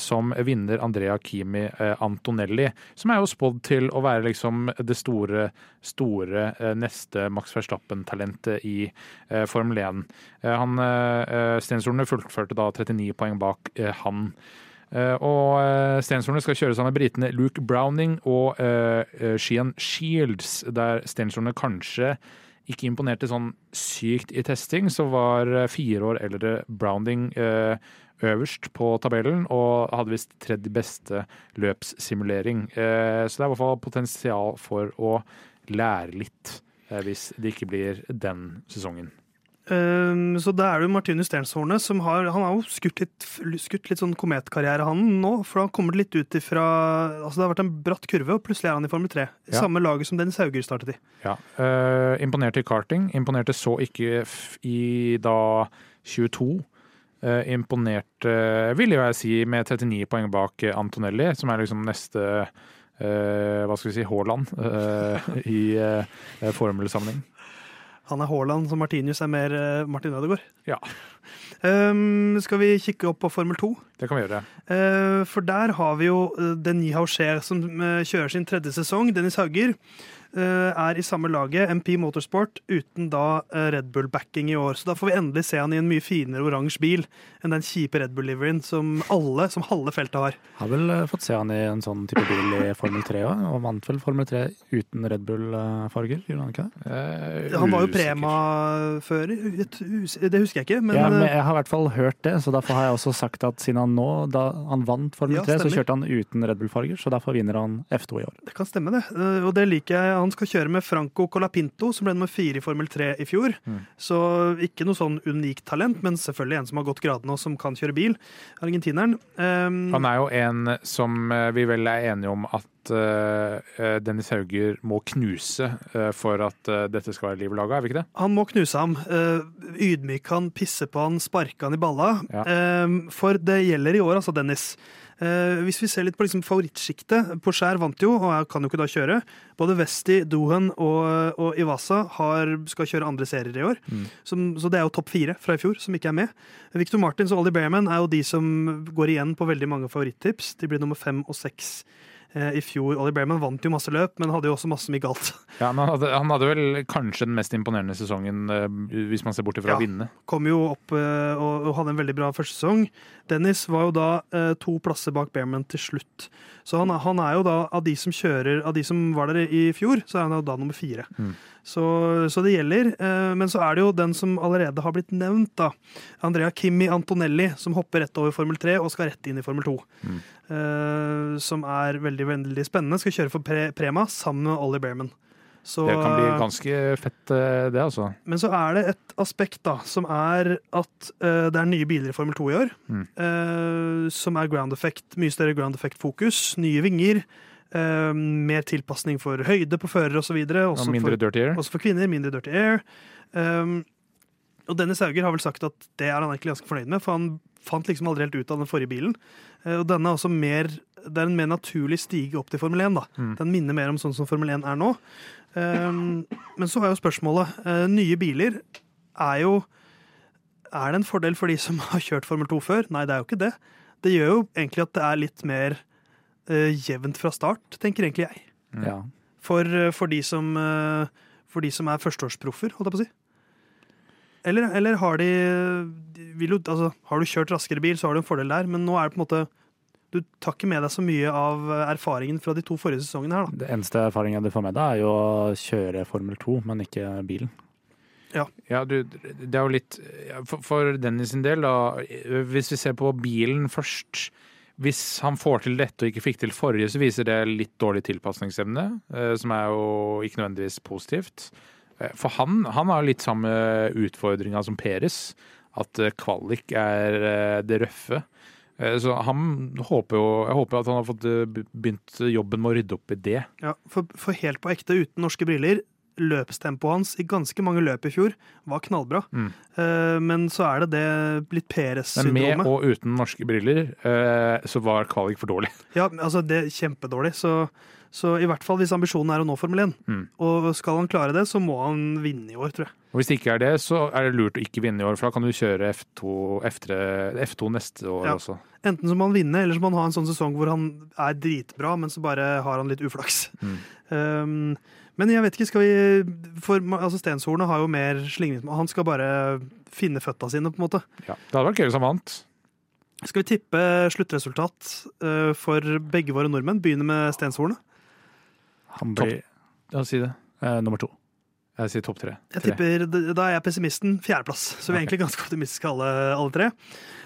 som vinner Andrea Kimi Antonelli. Som er jo spådd til å være liksom det store, store eh, neste Max Verstappen-talentet i eh, Formel 1. Eh, han, Stenshorne fullførte da 39 poeng bak han. Og Stenshornet skal kjøre sammen med britene Luke Browning og Sheehan Shields, der Stenshornet kanskje ikke imponerte sånn sykt i testing, så var fire år eldre Browning eh, øverst på tabellen og hadde visst tredje beste løpssimulering. Eh, så det er i hvert fall potensial for å lære litt eh, hvis det ikke blir den sesongen. Um, så da er det jo Martinus Sternshorne som har Han har jo skutt litt, skutt litt sånn kometkarriere, han nå. For han kommer litt ut ifra Altså, det har vært en bratt kurve, og plutselig er han i Formel 3. I Ja. samme laget som Dennis Hauger startet i. Ja. Uh, imponerte i karting. Imponerte så ikke i da 22. Eh, imponerte, vil jeg si, med 39 poeng bak eh, Antonelli, som er liksom neste eh, hva skal vi si, Haaland eh, i formelsammenheng. Han er Haaland, så Martinius er mer eh, Martin Ødegaard. Ja. Um, skal vi kikke opp på Formel 2? Det kan vi gjøre. Uh, for der har vi jo Denis Haucher som eh, kjører sin tredje sesong. Dennis Hauger eh, er i samme laget, MP Motorsport, uten da eh, Red Bull-backing i år. Så da får vi endelig se han i en mye finere oransje bil enn den kjipe Red Bull-liveryen som alle, som halve feltet har. Har vel eh, fått se han i en sånn type bil i Formel 3 òg, og vant vel Formel 3 uten Red Bull-farger, gjorde han ikke det? Eh, Han var jo. Prema-fører, det husker jeg ikke, men, ja, men eh, jeg har i hvert fall hørt det, så derfor har jeg også sagt at siden han nå, da han vant Formel Ja, 3, så kjørte han uten Red Bull-farger, så derfor vinner han F2 i år. det kan stemme, det. Eh, og det liker jeg. Han skal kjøre med Franco Colapinto, som ble nummer fire i Formel 3 i fjor. Mm. Så ikke noe sånn unikt talent, men selvfølgelig en som har gått gradene og som kan kjøre bil. Argentineren. Um, Han er jo en som eh, vi vel er enige om at eh, Dennis Hauger må knuse eh, for at eh, dette skal være liv laga, er vi ikke det? Han må knuse ham. eh, ydmyke han, pisse på han, sparke han i balla. Ja. Eh, for det gjelder i år, altså, Dennis. Eh, hvis vi ser litt på liksom favorittsjiktet Porscher vant jo, og jeg kan jo ikke da kjøre. Både Vesti, Dohan og, og Ivasa har, skal kjøre andre serier i år. Mm. Som, så det er jo topp fire fra i fjor som ikke er med. Victor Martins og Ollie Bearman er jo de som går igjen på veldig mange favorittips. De blir nummer fem og seks i fjor. Ollie Bearman vant jo masse løp, men hadde jo også masse mye galt. Ja, men han hadde, han hadde vel kanskje den mest imponerende sesongen, eh, hvis man ser bort fra Ja. å vinne. kom jo opp eh, og, og hadde en veldig bra første sesong. Dennis var jo da eh, to plasser bak Bearman til slutt. Så han, han er jo da, av de som kjører, av de som var der i fjor, så er han jo da nummer fire. Mm. Så, så det gjelder. eh, men så er det jo den som allerede har blitt nevnt, da. Andrea Kimi Antonelli, som hopper rett over Formel 3 og skal rett inn i Formel 2. Mm. Eh, som er veldig, veldig spennende. Skal kjøre for pre Prema sammen med Ollie Bearman. Så, Det kan bli ganske fett, eh, det, altså. men så er det et aspekt da, som er at uh, det er nye biler i Formel 2 i år. Mm. Uh, som er ground effect, mye større ground effect-fokus. Nye vinger. Eh, mer tilpasning for høyde på fører osv. Og ja, mindre for- dirty air. også for kvinner. Mindre dirty air. Um, og Dennis Hauger har vel sagt at det er han egentlig ganske fornøyd med, for han fant liksom aldri helt ut av den forrige bilen. Uh, og denne er også mer Det er en mer naturlig stige opp til Formel 1. da. Mm. Den minner mer om sånn som Formel 1 er nå. Um, men så har jo spørsmålet uh, Nye biler er jo Er det en fordel for de som har kjørt Formel 2 før? Nei, det er jo ikke det. Det gjør jo egentlig at det er litt mer jevnt fra start, tenker egentlig jeg. Mm. Ja. For, eh, for, de, som, eh, for de som er førsteårsproffer, holdt jeg på å si. Eller, eller har de, jo, altså, Har du kjørt raskere bil, så har du en fordel der, men nå er det på en måte Du tar ikke med deg så mye av eh, erfaringen fra de to forrige sesongene her, da. Det eneste erfaringen du får med deg, er jo å kjøre Formel 2, men ikke bilen. Ja, ja du, det er jo litt for, for Dennis sin del, da. Hvis vi ser på bilen først. Hvis han får til dette og ikke fikk til forrige, så viser det litt dårlig tilpasningsevne. eh, Som er jo ikke nødvendigvis positivt. Eh, For han, han har litt samme utfordringa som Peres. At eh, kvalik er det røffe. Så han håper jo Jeg håper at han har fått begynt jobben med å rydde opp i det. Ja, for, for helt på ekte, uten norske briller, løpstempoet hans i ganske mange løp i fjor var knallbra. Mm. Eh, men så er det det litt Men med Peres-syndromet. og uten norske briller, eh, så var kvalik for dårlig. Ja, altså det er kjempedårlig. Så, så i hvert fall hvis ambisjonen er å nå Formel 1, Mm. og skal han klare det, så må han vinne i år, tror jeg. Og Hvis det ikke er det, så er det lurt å ikke vinne i år, for da kan du kjøre F2, F3, F2 neste år Ja. også. Enten så må han vinne, eller så må han ha en sånn sesong hvor han er dritbra, men så bare har han litt uflaks. Mm. Um, men jeg vet ikke, skal vi For altså Stenshornet har jo mer slingring. Han skal bare finne føtta sine, på en måte. Ja. Det hadde vært gøy hvis han vant. Skal vi tippe sluttresultat uh, for begge våre nordmenn? Begynne med Stenshornet. Han blir Ja, si det. eh, nummer to. Jeg sier topp tre. Jeg tipper, Da er jeg pessimisten. Fjerdeplass. Så vi er okay. egentlig ganske optimistiske alle, alle tre.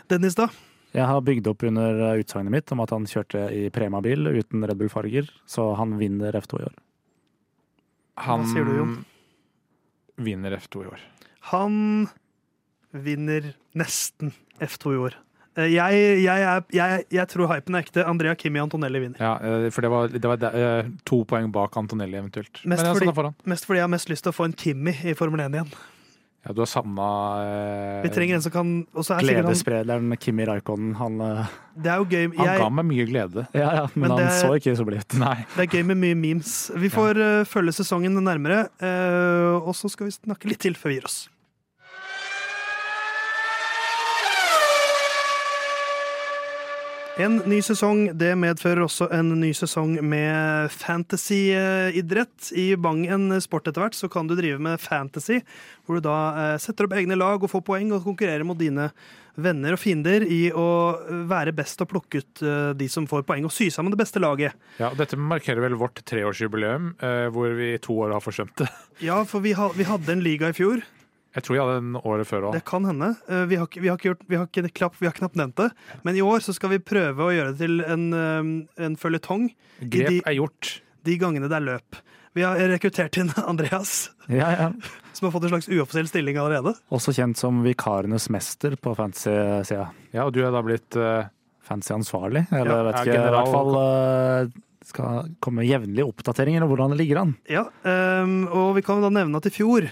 Dennis, da? Jeg har bygd opp under utsagnet mitt om at han kjørte i Prema-bil uten Red Bull-farger, så han vinner F2 i år. Han, Hva sier du, Jon? vinner F2 i år. Han vinner nesten F2 i år. Eh, Jeg, jeg, er, jeg, jeg tror hypen er ekte. Andrea Kimi Antonelli vinner. Ja, eh, for det var, det var eh, to poeng bak Antonelli eventuelt. Mest Men jeg fordi- Mest fordi jeg har mest lyst til å få en Kimi i Formel 1 igjen. Ja, du har savna eh, Vi trenger en som kan og så er sikkert han, Kimi Raikkonen, han eh, Det er jo gøy Han jeg, ga meg mye glede. Ja ja, men, Men han er, så ikke så blid ut. Nei. Det er gøy med mye memes. Vi får eh, følge sesongen nærmere, eh, og så skal vi snakke litt til før vi gir oss. En ny sesong det medfører også en ny sesong med fantasyidrett. I Bangen sport etter hvert så kan du drive med fantasy, hvor du da eh, setter opp egne lag og får poeng og konkurrerer mot dine venner og fiender i å være best og plukke ut eh, de som får poeng, og sy sammen det beste laget. Ja, og Dette markerer vel vårt treårsjubileum, eh, hvor vi i to år har forsømt det. Ja, for vi hadde en liga i fjor. Jeg tror jeg hadde den året før òg. Det kan hende. Eh, Vi har, vi har, ikke gjort, vi har, ikke klapp, vi har knapt nevnt det. Men i år så skal vi prøve å gjøre det til en, eh, en føljetong Grep de- er gjort. de gangene det er løp. Vi har rekruttert inn Andreas, Ja, ja. som har fått en slags uoffisiell stilling allerede. Også kjent som vikarenes mester på fantasy-sida. Ja, og du er da blitt uh... Fancy-ansvarlig, eller Ja, vet ikke. ikke. I hvert fall eh, skal komme jevnlige oppdateringer om hvordan det ligger an. Ja, um, Og vi kan da nevne at i fjor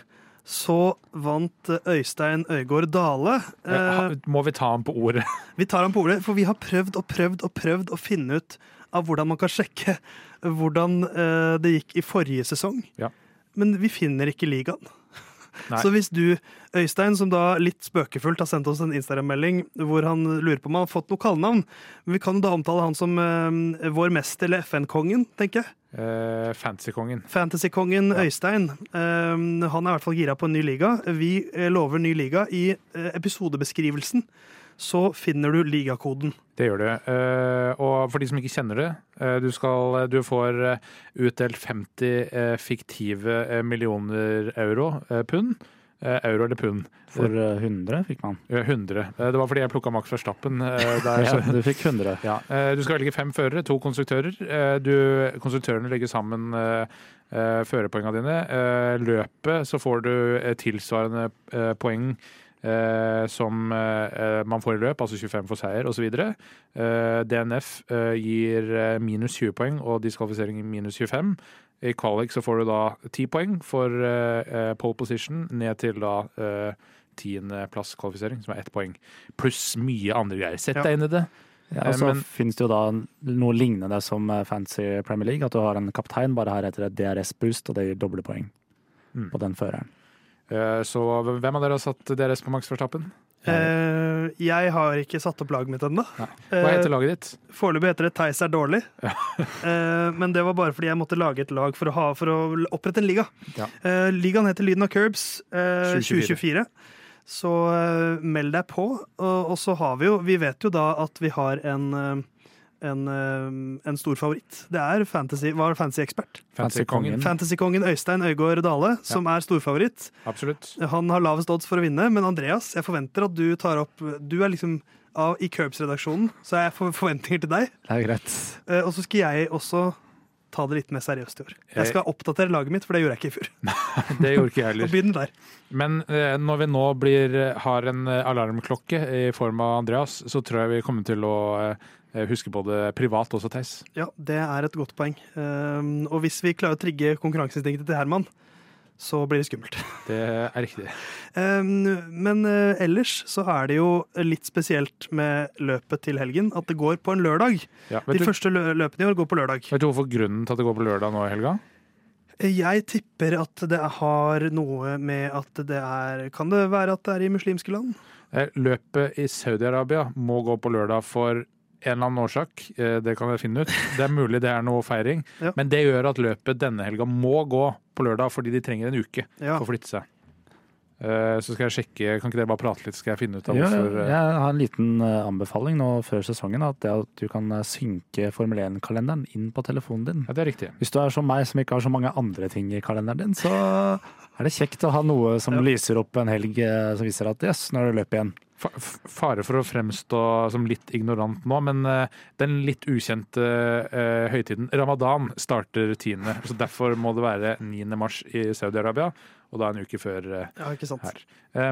så vant eh, Øystein Øygård Dale. eh, Må vi ta ham på ordet? Vi tar ham på ordet, for vi har prøvd og prøvd og prøvd å finne ut av hvordan man kan sjekke hvordan eh, det gikk i forrige sesong. Ja. Men vi finner ikke ligaen. Nei. Så hvis du, Øystein, som da litt spøkefullt har sendt oss en Instagram-melding hvor han lurer på om han har fått noe kallenavn, vi kan da omtale han som eh, vår mester eller FN-kongen, tenker jeg. Eh, Fantasykongen. Fantasykongen Ja. Øystein. Uh, han er i hvert fall gira på en ny liga. Vi eh, lover ny liga. I uh, episodebeskrivelsen så finner du ligakoden. Det gjør du. Og for de som ikke kjenner det, du, skal, du får utdelt 50 eh, fiktive millioner euro, pund. Eh, euro eller pund. For eh, 100 fikk man. Ja, 100. Eh, det var fordi jeg plukka Max Verstappen. eh, der, Ja, du fikk 100. Ja, eh, Du skal velge fem førere, to konstruktører. Eh, Du, konstruktørene legger sammen eh, eh, førerpoengene dine. Eh, Løpet så får du eh, tilsvarende eh, poeng eh, som eh, man får i løp, altså 25 for seier osv. DNF eh, gir eh, minus 20 poeng og diskvalifisering minus 25. I Qualic så får du da 10 poeng for eh, eh, pole position ned til da eh, tiendeplasskvalifisering, som er ett poeng. Pluss mye andre greier. Sett deg inn i det. Ja, og så Eh, men- finnes det jo da noe lignende som eh, fancy Premier League, at du har en kaptein, bare her heter det DRS-boost, og det gir doble poeng Mm. på den føreren. Så hvem av dere har satt DRS på Max Verstappen? Eh, jeg har ikke satt opp laget mitt ennå. Hva heter laget ditt? Foreløpig heter det Theis er dårlig. Eh, men det var bare fordi jeg måtte lage et lag for å, ha, for å opprette en liga. Ja. Ligaen heter Lyden av Curbs eh, 2024. 2024. Så meld deg på. Og, og så har vi jo Vi vet jo da at vi har en en, eh, en stor favoritt. Det er fantasy, var fantasy-ekspert. Fantasykongen. Fantasy-kongen Øystein Øygård Dale, som er storfavoritt. Absolutt. Han har lavest odds for å vinne, men Andreas, jeg forventer at du tar opp Du er liksom av, i Curbs-redaksjonen, så jeg får forventninger til deg. Det er greit. Eh, og så skal jeg også ta det litt mer seriøst i år. Jeg skal oppdatere laget mitt, for det gjorde jeg ikke i fjor. Det gjorde ikke jeg Og heller. begynn der. Men eh, når vi nå blir, har en alarmklokke i form av Andreas, så tror jeg vi kommer til å huske på det privat også, Theis. Ja, det er et godt poeng. Um, og hvis vi klarer å trigge konkurranseinstinktet til Herman, så blir det skummelt. Det er riktig. Um, men eh, ellers så er det jo litt spesielt med løpet til helgen, at det går på en lørdag. Ja, De du, første løpene i år går på lørdag. vet du hvorfor grunnen til at det går på lørdag nå i helga? Jeg tipper at det har noe med at det er Kan det være at det er i muslimske land? Eh, Løpet i Saudi-Arabia må gå på lørdag for en eller annen årsak. Eh, Det kan jeg finne ut. Det er mulig det er noe feiring, Ja. men det gjør at løpet denne helga må gå på lørdag fordi de trenger en uke Ja. for å flytte seg. Eh, Så skal jeg sjekke, kan ikke dere bare prate litt, skal jeg finne ut av Ja, jeg eh, har en liten anbefaling nå før sesongen. At det at du kan synke Formel 1-kalenderen inn på telefonen din. Ja, det er riktig. Hvis du er som meg som ikke har så mange andre ting i kalenderen din, så er det kjekt å ha noe som Ja. lyser opp en helg som viser at yes, nå er det løp igjen. Fare for å fremstå som litt ignorant nå, men eh, den litt ukjente eh, høytiden ramadan starter 10., så derfor må det være 9. mars i Saudi-Arabia. og da en uke før eh, Ja, her.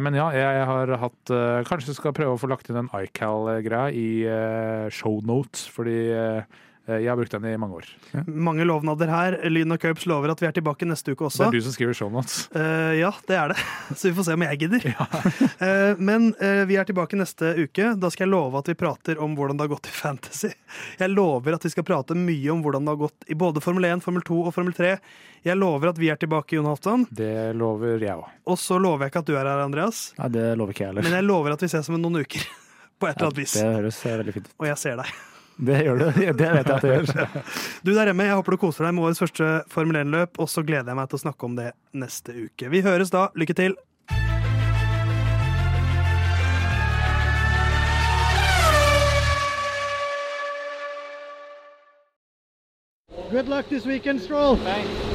Men ja, jeg har hatt Kanskje skal prøve å få lagt inn en iCal-greia i shownotes, fordi jeg har brukt den i mange år. Mange lovnader her. Lyn og Curbs lover at vi er tilbake neste uke også. Det er du som skriver shownotes. Uh, ja, det er det. Så vi får se om jeg gidder. Eh, men uh, vi er tilbake neste uke. Da skal jeg love at vi prater om hvordan det har gått i Fantasy. Jeg lover at vi skal prate mye om hvordan det har gått i både Formel 1, Formel 2 og Formel 3. Jeg lover at vi er tilbake, Jon Halvdan. Det lover jeg òg. Og så lover jeg ikke at du er her, Andreas. Nei, det lover ikke jeg heller. Men jeg lover at vi ses om noen uker. På et eller annet vis. Det høres eh, veldig fint ut. Og jeg ser deg. Det gjør du. Det vet jeg at det gjør. Du der hjemme, jeg håper du koser deg med årets første Formel 1-løp, og så gleder jeg meg til å snakke om det neste uke. Vi høres da. Lykke til. Good luck this weekend, Stroll. Thanks.